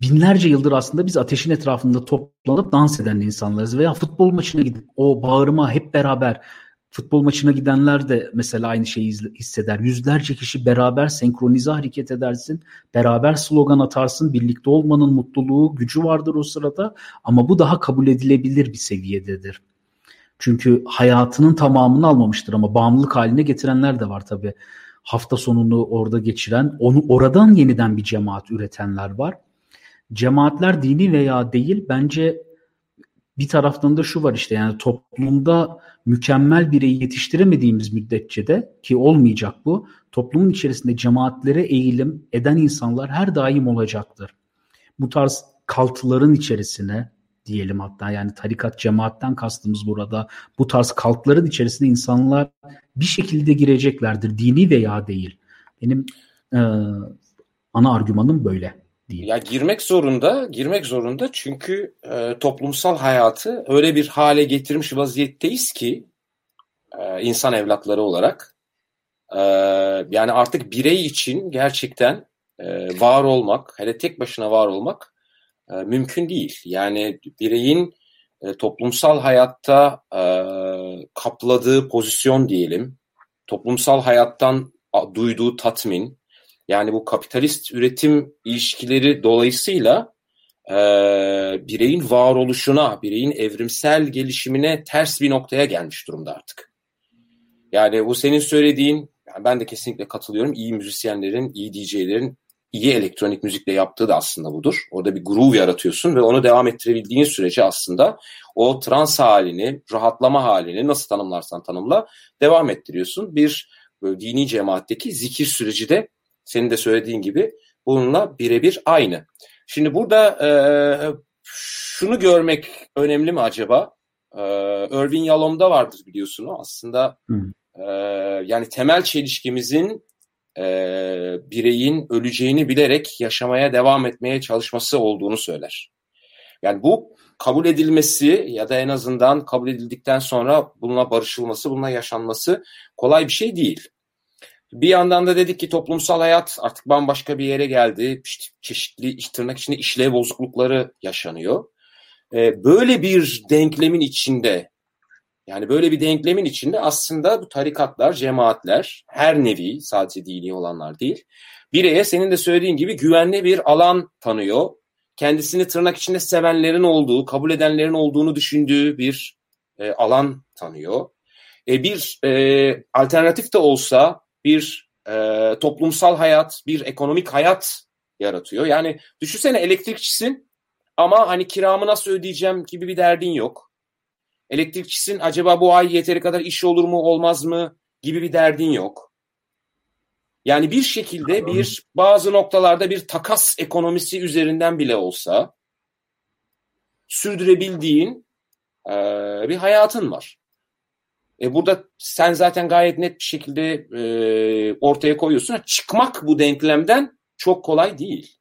binlerce yıldır aslında biz ateşin etrafında toplanıp dans eden insanlarız veya futbol maçına gidip o bağırma hep beraber futbol maçına gidenler de mesela aynı şeyi hisseder. Yüzlerce kişi beraber senkronize hareket edersin, beraber slogan atarsın, birlikte olmanın mutluluğu, gücü vardır o sırada ama bu daha kabul edilebilir bir seviyededir. Çünkü hayatının tamamını almamıştır ama bağımlılık haline getirenler de var tabii. Hafta sonunu orada geçiren, onu oradan yeniden bir cemaat üretenler var. Cemaatler dini veya değil bence bir taraftan da şu var işte yani toplumda mükemmel bireyi yetiştiremediğimiz müddetçe de ki olmayacak bu toplumun içerisinde cemaatlere eğilim eden insanlar her daim olacaktır. Bu tarz kaltıların içerisine diyelim hatta yani tarikat cemaatten kastımız burada bu tarz kaltların içerisinde insanlar bir şekilde gireceklerdir dini veya değil. Benim e, ana argümanım böyle. Değil. Ya girmek zorunda, girmek zorunda çünkü e, toplumsal hayatı öyle bir hale getirmiş vaziyetteyiz ki e, insan evlatları olarak e, yani artık birey için gerçekten e, var olmak, hele tek başına var olmak e, mümkün değil. Yani bireyin e, toplumsal hayatta e, kapladığı pozisyon diyelim, toplumsal hayattan duyduğu tatmin, yani bu kapitalist üretim ilişkileri dolayısıyla e, bireyin varoluşuna, bireyin evrimsel gelişimine ters bir noktaya gelmiş durumda artık. Yani bu senin söylediğin, yani ben de kesinlikle katılıyorum. İyi müzisyenlerin, iyi DJ'lerin iyi elektronik müzikle yaptığı da aslında budur. Orada bir groove yaratıyorsun ve onu devam ettirebildiğin sürece aslında o trans halini, rahatlama halini nasıl tanımlarsan tanımla devam ettiriyorsun. Bir dini cemaatteki zikir süreci de senin de söylediğin gibi bununla birebir aynı. Şimdi burada e, şunu görmek önemli mi acaba? E, Irving Yalom'da vardır biliyorsun o aslında. E, yani temel çelişkimizin e, bireyin öleceğini bilerek yaşamaya devam etmeye çalışması olduğunu söyler. Yani bu kabul edilmesi ya da en azından kabul edildikten sonra bununla barışılması, bununla yaşanması kolay bir şey değil. Bir yandan da dedik ki toplumsal hayat artık bambaşka bir yere geldi. İşte çeşitli tırnak içinde işlev bozuklukları yaşanıyor. Ee, böyle bir denklemin içinde yani böyle bir denklemin içinde aslında bu tarikatlar, cemaatler her nevi sadece dini olanlar değil. Bireye senin de söylediğin gibi güvenli bir alan tanıyor. Kendisini tırnak içinde sevenlerin olduğu, kabul edenlerin olduğunu düşündüğü bir e, alan tanıyor. E, bir e, alternatif de olsa bir e, toplumsal hayat, bir ekonomik hayat yaratıyor. Yani düşünsene elektrikçisin ama hani kiramı nasıl ödeyeceğim gibi bir derdin yok. Elektrikçisin acaba bu ay yeteri kadar iş olur mu olmaz mı gibi bir derdin yok. Yani bir şekilde bir bazı noktalarda bir takas ekonomisi üzerinden bile olsa sürdürebildiğin e, bir hayatın var. E burada sen zaten gayet net bir şekilde e, ortaya koyuyorsun. Çıkmak bu denklemden çok kolay değil.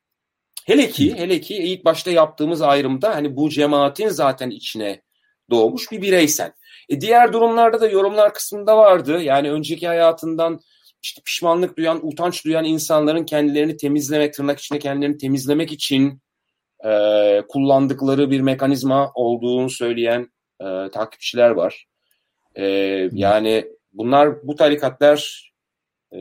Hele ki hele ki ilk başta yaptığımız ayrımda hani bu cemaatin zaten içine doğmuş bir bireysel. E diğer durumlarda da yorumlar kısmında vardı. Yani önceki hayatından işte pişmanlık duyan, utanç duyan insanların kendilerini temizlemek, tırnak içinde kendilerini temizlemek için e, kullandıkları bir mekanizma olduğunu söyleyen e, takipçiler var. E, yani bunlar bu tarikatlar e,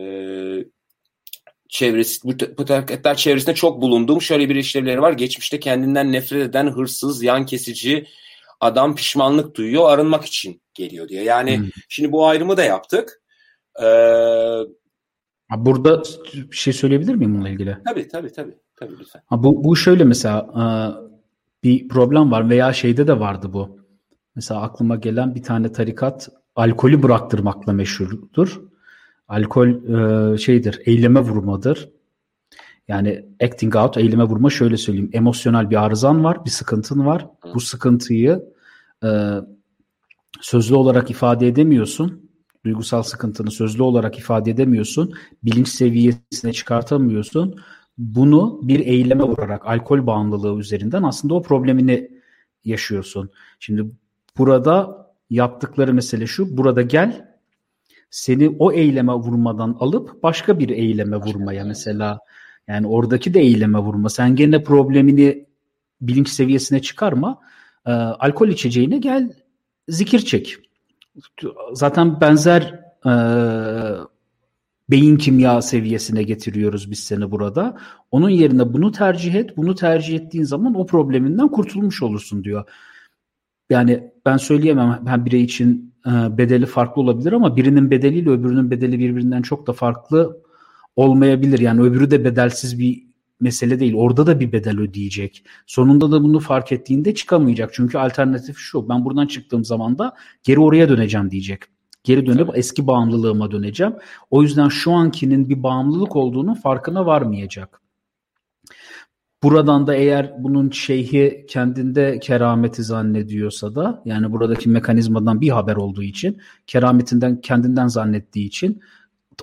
çevresi, bu, bu tarikatlar çevresinde çok bulunduğum şöyle bir işlevleri var. Geçmişte kendinden nefret eden hırsız, yan kesici, adam pişmanlık duyuyor, arınmak için geliyor diye. Yani hmm. şimdi bu ayrımı da yaptık. Ee, Burada bir şey söyleyebilir miyim bununla ilgili? Tabii tabii tabii. tabii lütfen. Ha, bu, bu şöyle mesela bir problem var veya şeyde de vardı bu. Mesela aklıma gelen bir tane tarikat alkolü bıraktırmakla meşhurdur. Alkol şeydir, eyleme vurmadır. Yani acting out, eyleme vurma şöyle söyleyeyim. Emosyonel bir arızan var, bir sıkıntın var. Bu sıkıntıyı e, sözlü olarak ifade edemiyorsun. Duygusal sıkıntını sözlü olarak ifade edemiyorsun. Bilinç seviyesine çıkartamıyorsun. Bunu bir eyleme vurarak alkol bağımlılığı üzerinden aslında o problemini yaşıyorsun. Şimdi burada yaptıkları mesele şu. Burada gel seni o eyleme vurmadan alıp başka bir eyleme vurmaya mesela yani oradaki de eyleme vurma. Sen gene problemini bilinç seviyesine çıkarma. E, alkol içeceğine gel zikir çek. Zaten benzer e, beyin kimya seviyesine getiriyoruz biz seni burada. Onun yerine bunu tercih et. Bunu tercih ettiğin zaman o probleminden kurtulmuş olursun diyor. Yani ben söyleyemem ben birey için e, bedeli farklı olabilir ama birinin bedeliyle öbürünün bedeli birbirinden çok da farklı olmayabilir. Yani öbürü de bedelsiz bir mesele değil. Orada da bir bedel ödeyecek. Sonunda da bunu fark ettiğinde çıkamayacak. Çünkü alternatif şu. Ben buradan çıktığım zaman da geri oraya döneceğim diyecek. Geri dönüp evet. eski bağımlılığıma döneceğim. O yüzden şu ankinin bir bağımlılık olduğunu farkına varmayacak. Buradan da eğer bunun şeyhi kendinde kerameti zannediyorsa da yani buradaki mekanizmadan bir haber olduğu için kerametinden kendinden zannettiği için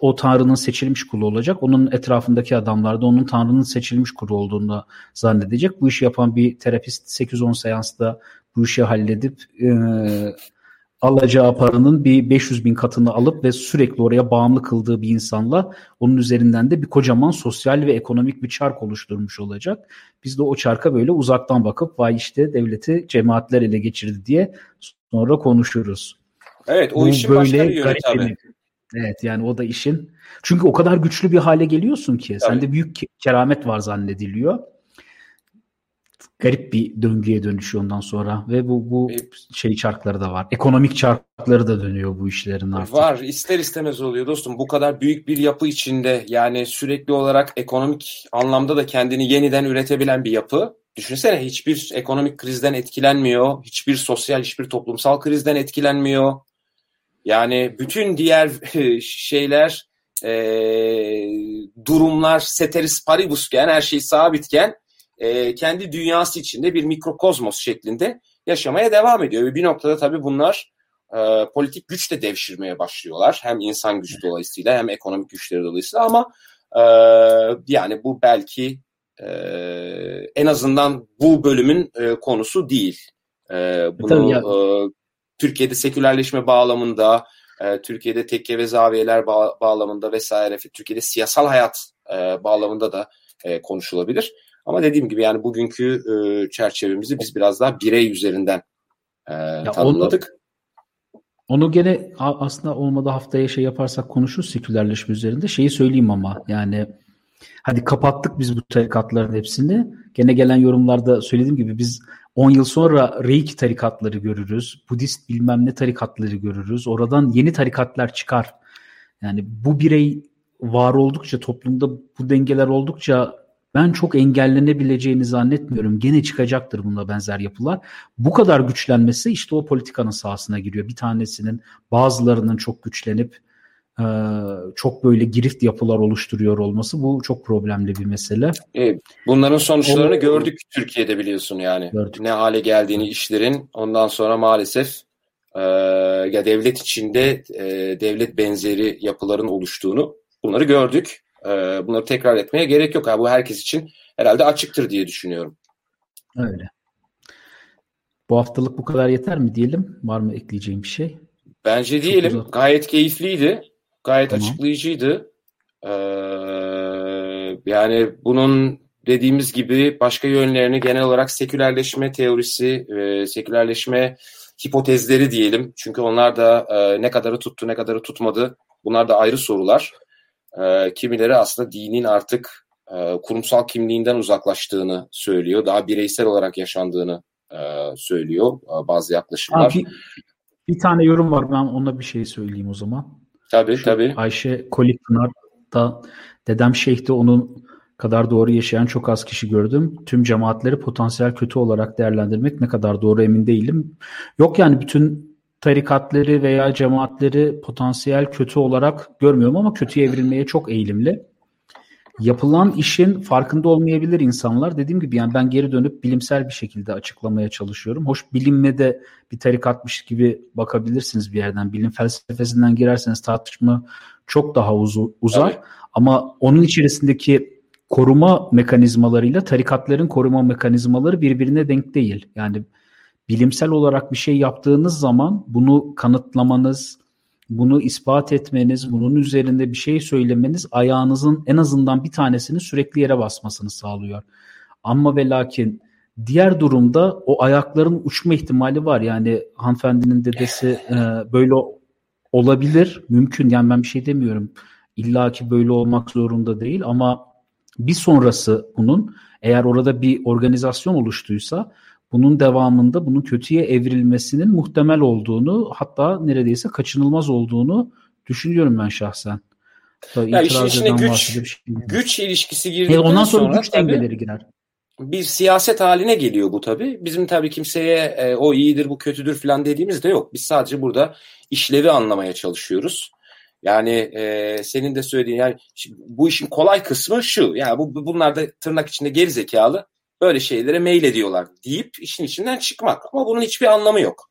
o Tanrı'nın seçilmiş kulu olacak. Onun etrafındaki adamlar da onun Tanrı'nın seçilmiş kulu olduğunu zannedecek. Bu işi yapan bir terapist 8-10 seansta bu işi halledip e, alacağı paranın bir 500 bin katını alıp ve sürekli oraya bağımlı kıldığı bir insanla onun üzerinden de bir kocaman sosyal ve ekonomik bir çark oluşturmuş olacak. Biz de o çarka böyle uzaktan bakıp vay işte devleti cemaatler ele geçirdi diye sonra konuşuruz. Evet o Bu işin böyle başka bir yönü tabii. Evet yani o da işin. Çünkü o kadar güçlü bir hale geliyorsun ki. Tabii. Sende büyük keramet var zannediliyor. Garip bir döngüye dönüşüyor ondan sonra ve bu bu şey çarkları da var. Ekonomik çarkları da dönüyor bu işlerin artık. Var ister istemez oluyor dostum. Bu kadar büyük bir yapı içinde yani sürekli olarak ekonomik anlamda da kendini yeniden üretebilen bir yapı. Düşünsene hiçbir ekonomik krizden etkilenmiyor. Hiçbir sosyal, hiçbir toplumsal krizden etkilenmiyor. Yani bütün diğer şeyler e, durumlar ceteris paribusken her şey sabitken e, kendi dünyası içinde bir mikrokozmos şeklinde yaşamaya devam ediyor. Ve bir noktada tabii bunlar e, politik güç de devşirmeye başlıyorlar. Hem insan gücü dolayısıyla hem ekonomik güçleri dolayısıyla ama e, yani bu belki e, en azından bu bölümün e, konusu değil. E, bunu e, Türkiye'de sekülerleşme bağlamında, e, Türkiye'de tekke ve zaviyeler bağ, bağlamında vesaire, Türkiye'de siyasal hayat e, bağlamında da e, konuşulabilir. Ama dediğim gibi yani bugünkü e, çerçevemizi biz biraz daha birey üzerinden e, tanımladık. Onu, onu gene aslında olmadı haftaya şey yaparsak konuşuruz sekülerleşme üzerinde. Şeyi söyleyeyim ama yani hadi kapattık biz bu tarikatların hepsini. Gene gelen yorumlarda söylediğim gibi biz 10 yıl sonra Reiki tarikatları görürüz. Budist bilmem ne tarikatları görürüz. Oradan yeni tarikatlar çıkar. Yani bu birey var oldukça toplumda bu dengeler oldukça ben çok engellenebileceğini zannetmiyorum. Gene çıkacaktır bununla benzer yapılar. Bu kadar güçlenmesi işte o politikanın sahasına giriyor. Bir tanesinin bazılarının çok güçlenip e, çok böyle girift yapılar oluşturuyor olması bu çok problemli bir mesele. E, bunların sonuçlarını o, gördük Türkiye'de biliyorsun yani. Gördük. Ne hale geldiğini işlerin ondan sonra maalesef e, ya devlet içinde e, devlet benzeri yapıların oluştuğunu bunları gördük. E, bunları tekrar etmeye gerek yok. Yani bu herkes için herhalde açıktır diye düşünüyorum. Öyle. Bu haftalık bu kadar yeter mi diyelim? Var mı ekleyeceğim bir şey? Bence diyelim. Gayet keyifliydi. Gayet tamam. açıklayıcıydı. Ee, yani bunun dediğimiz gibi başka yönlerini genel olarak sekülerleşme teorisi, e, sekülerleşme hipotezleri diyelim. Çünkü onlar da e, ne kadarı tuttu ne kadarı tutmadı. Bunlar da ayrı sorular. E, kimileri aslında dinin artık e, kurumsal kimliğinden uzaklaştığını söylüyor. Daha bireysel olarak yaşandığını e, söylüyor e, bazı yaklaşımlar. bir, bir tane yorum var ben ona bir şey söyleyeyim o zaman. Tabii Şu tabii. Ayşe Kolikpınar da Dedem Şeyh'te onun kadar doğru yaşayan çok az kişi gördüm. Tüm cemaatleri potansiyel kötü olarak değerlendirmek ne kadar doğru emin değilim. Yok yani bütün tarikatları veya cemaatleri potansiyel kötü olarak görmüyorum ama kötüye evrilmeye çok eğilimli. yapılan işin farkında olmayabilir insanlar. Dediğim gibi yani ben geri dönüp bilimsel bir şekilde açıklamaya çalışıyorum. Hoş bilinme de bir tarikatmış gibi bakabilirsiniz bir yerden. Bilim felsefesinden girerseniz tartışma çok daha uzu, uzar. Evet. Ama onun içerisindeki koruma mekanizmalarıyla tarikatların koruma mekanizmaları birbirine denk değil. Yani bilimsel olarak bir şey yaptığınız zaman bunu kanıtlamanız, bunu ispat etmeniz, bunun üzerinde bir şey söylemeniz ayağınızın en azından bir tanesini sürekli yere basmasını sağlıyor. Ama ve lakin diğer durumda o ayakların uçma ihtimali var. Yani hanımefendinin dedesi e, böyle olabilir, mümkün. Yani ben bir şey demiyorum. İlla ki böyle olmak zorunda değil ama bir sonrası bunun eğer orada bir organizasyon oluştuysa bunun devamında bunun kötüye evrilmesinin muhtemel olduğunu hatta neredeyse kaçınılmaz olduğunu düşünüyorum ben şahsen. Tabii ya işin içine güç, şey güç ilişkisi girdikten ondan sonra, sonra güç dengeleri girer. Bir siyaset haline geliyor bu tabii. Bizim tabii kimseye e, o iyidir bu kötüdür falan dediğimiz de yok. Biz sadece burada işlevi anlamaya çalışıyoruz. Yani e, senin de söylediğin yani bu işin kolay kısmı şu. Yani bu bunlar da tırnak içinde geri zekalı böyle şeylere mail ediyorlar deyip işin içinden çıkmak. Ama bunun hiçbir anlamı yok.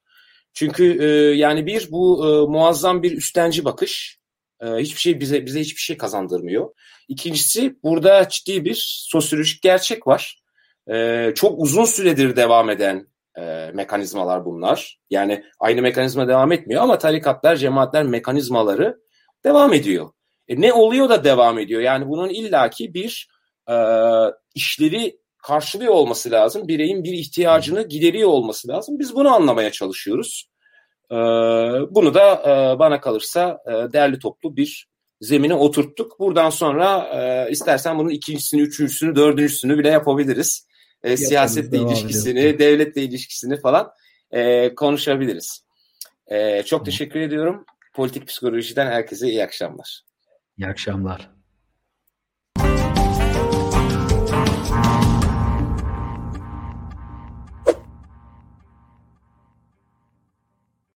Çünkü e, yani bir bu e, muazzam bir üstenci bakış. E, hiçbir şey bize bize hiçbir şey kazandırmıyor. İkincisi burada ciddi bir sosyolojik gerçek var. E, çok uzun süredir devam eden e, mekanizmalar bunlar. Yani aynı mekanizma devam etmiyor ama tarikatlar, cemaatler mekanizmaları devam ediyor. E, ne oluyor da devam ediyor? Yani bunun illaki bir e, işlevi karşılıyor olması lazım. Bireyin bir ihtiyacını gideriyor olması lazım. Biz bunu anlamaya çalışıyoruz. Ee, bunu da e, bana kalırsa e, değerli toplu bir zemine oturttuk. Buradan sonra e, istersen bunun ikincisini, üçüncüsünü, dördüncüsünü bile yapabiliriz. E, siyasetle ilişkisini, devletle ilişkisini falan e, konuşabiliriz. E, çok teşekkür ediyorum. Politik psikolojiden herkese iyi akşamlar. İyi akşamlar.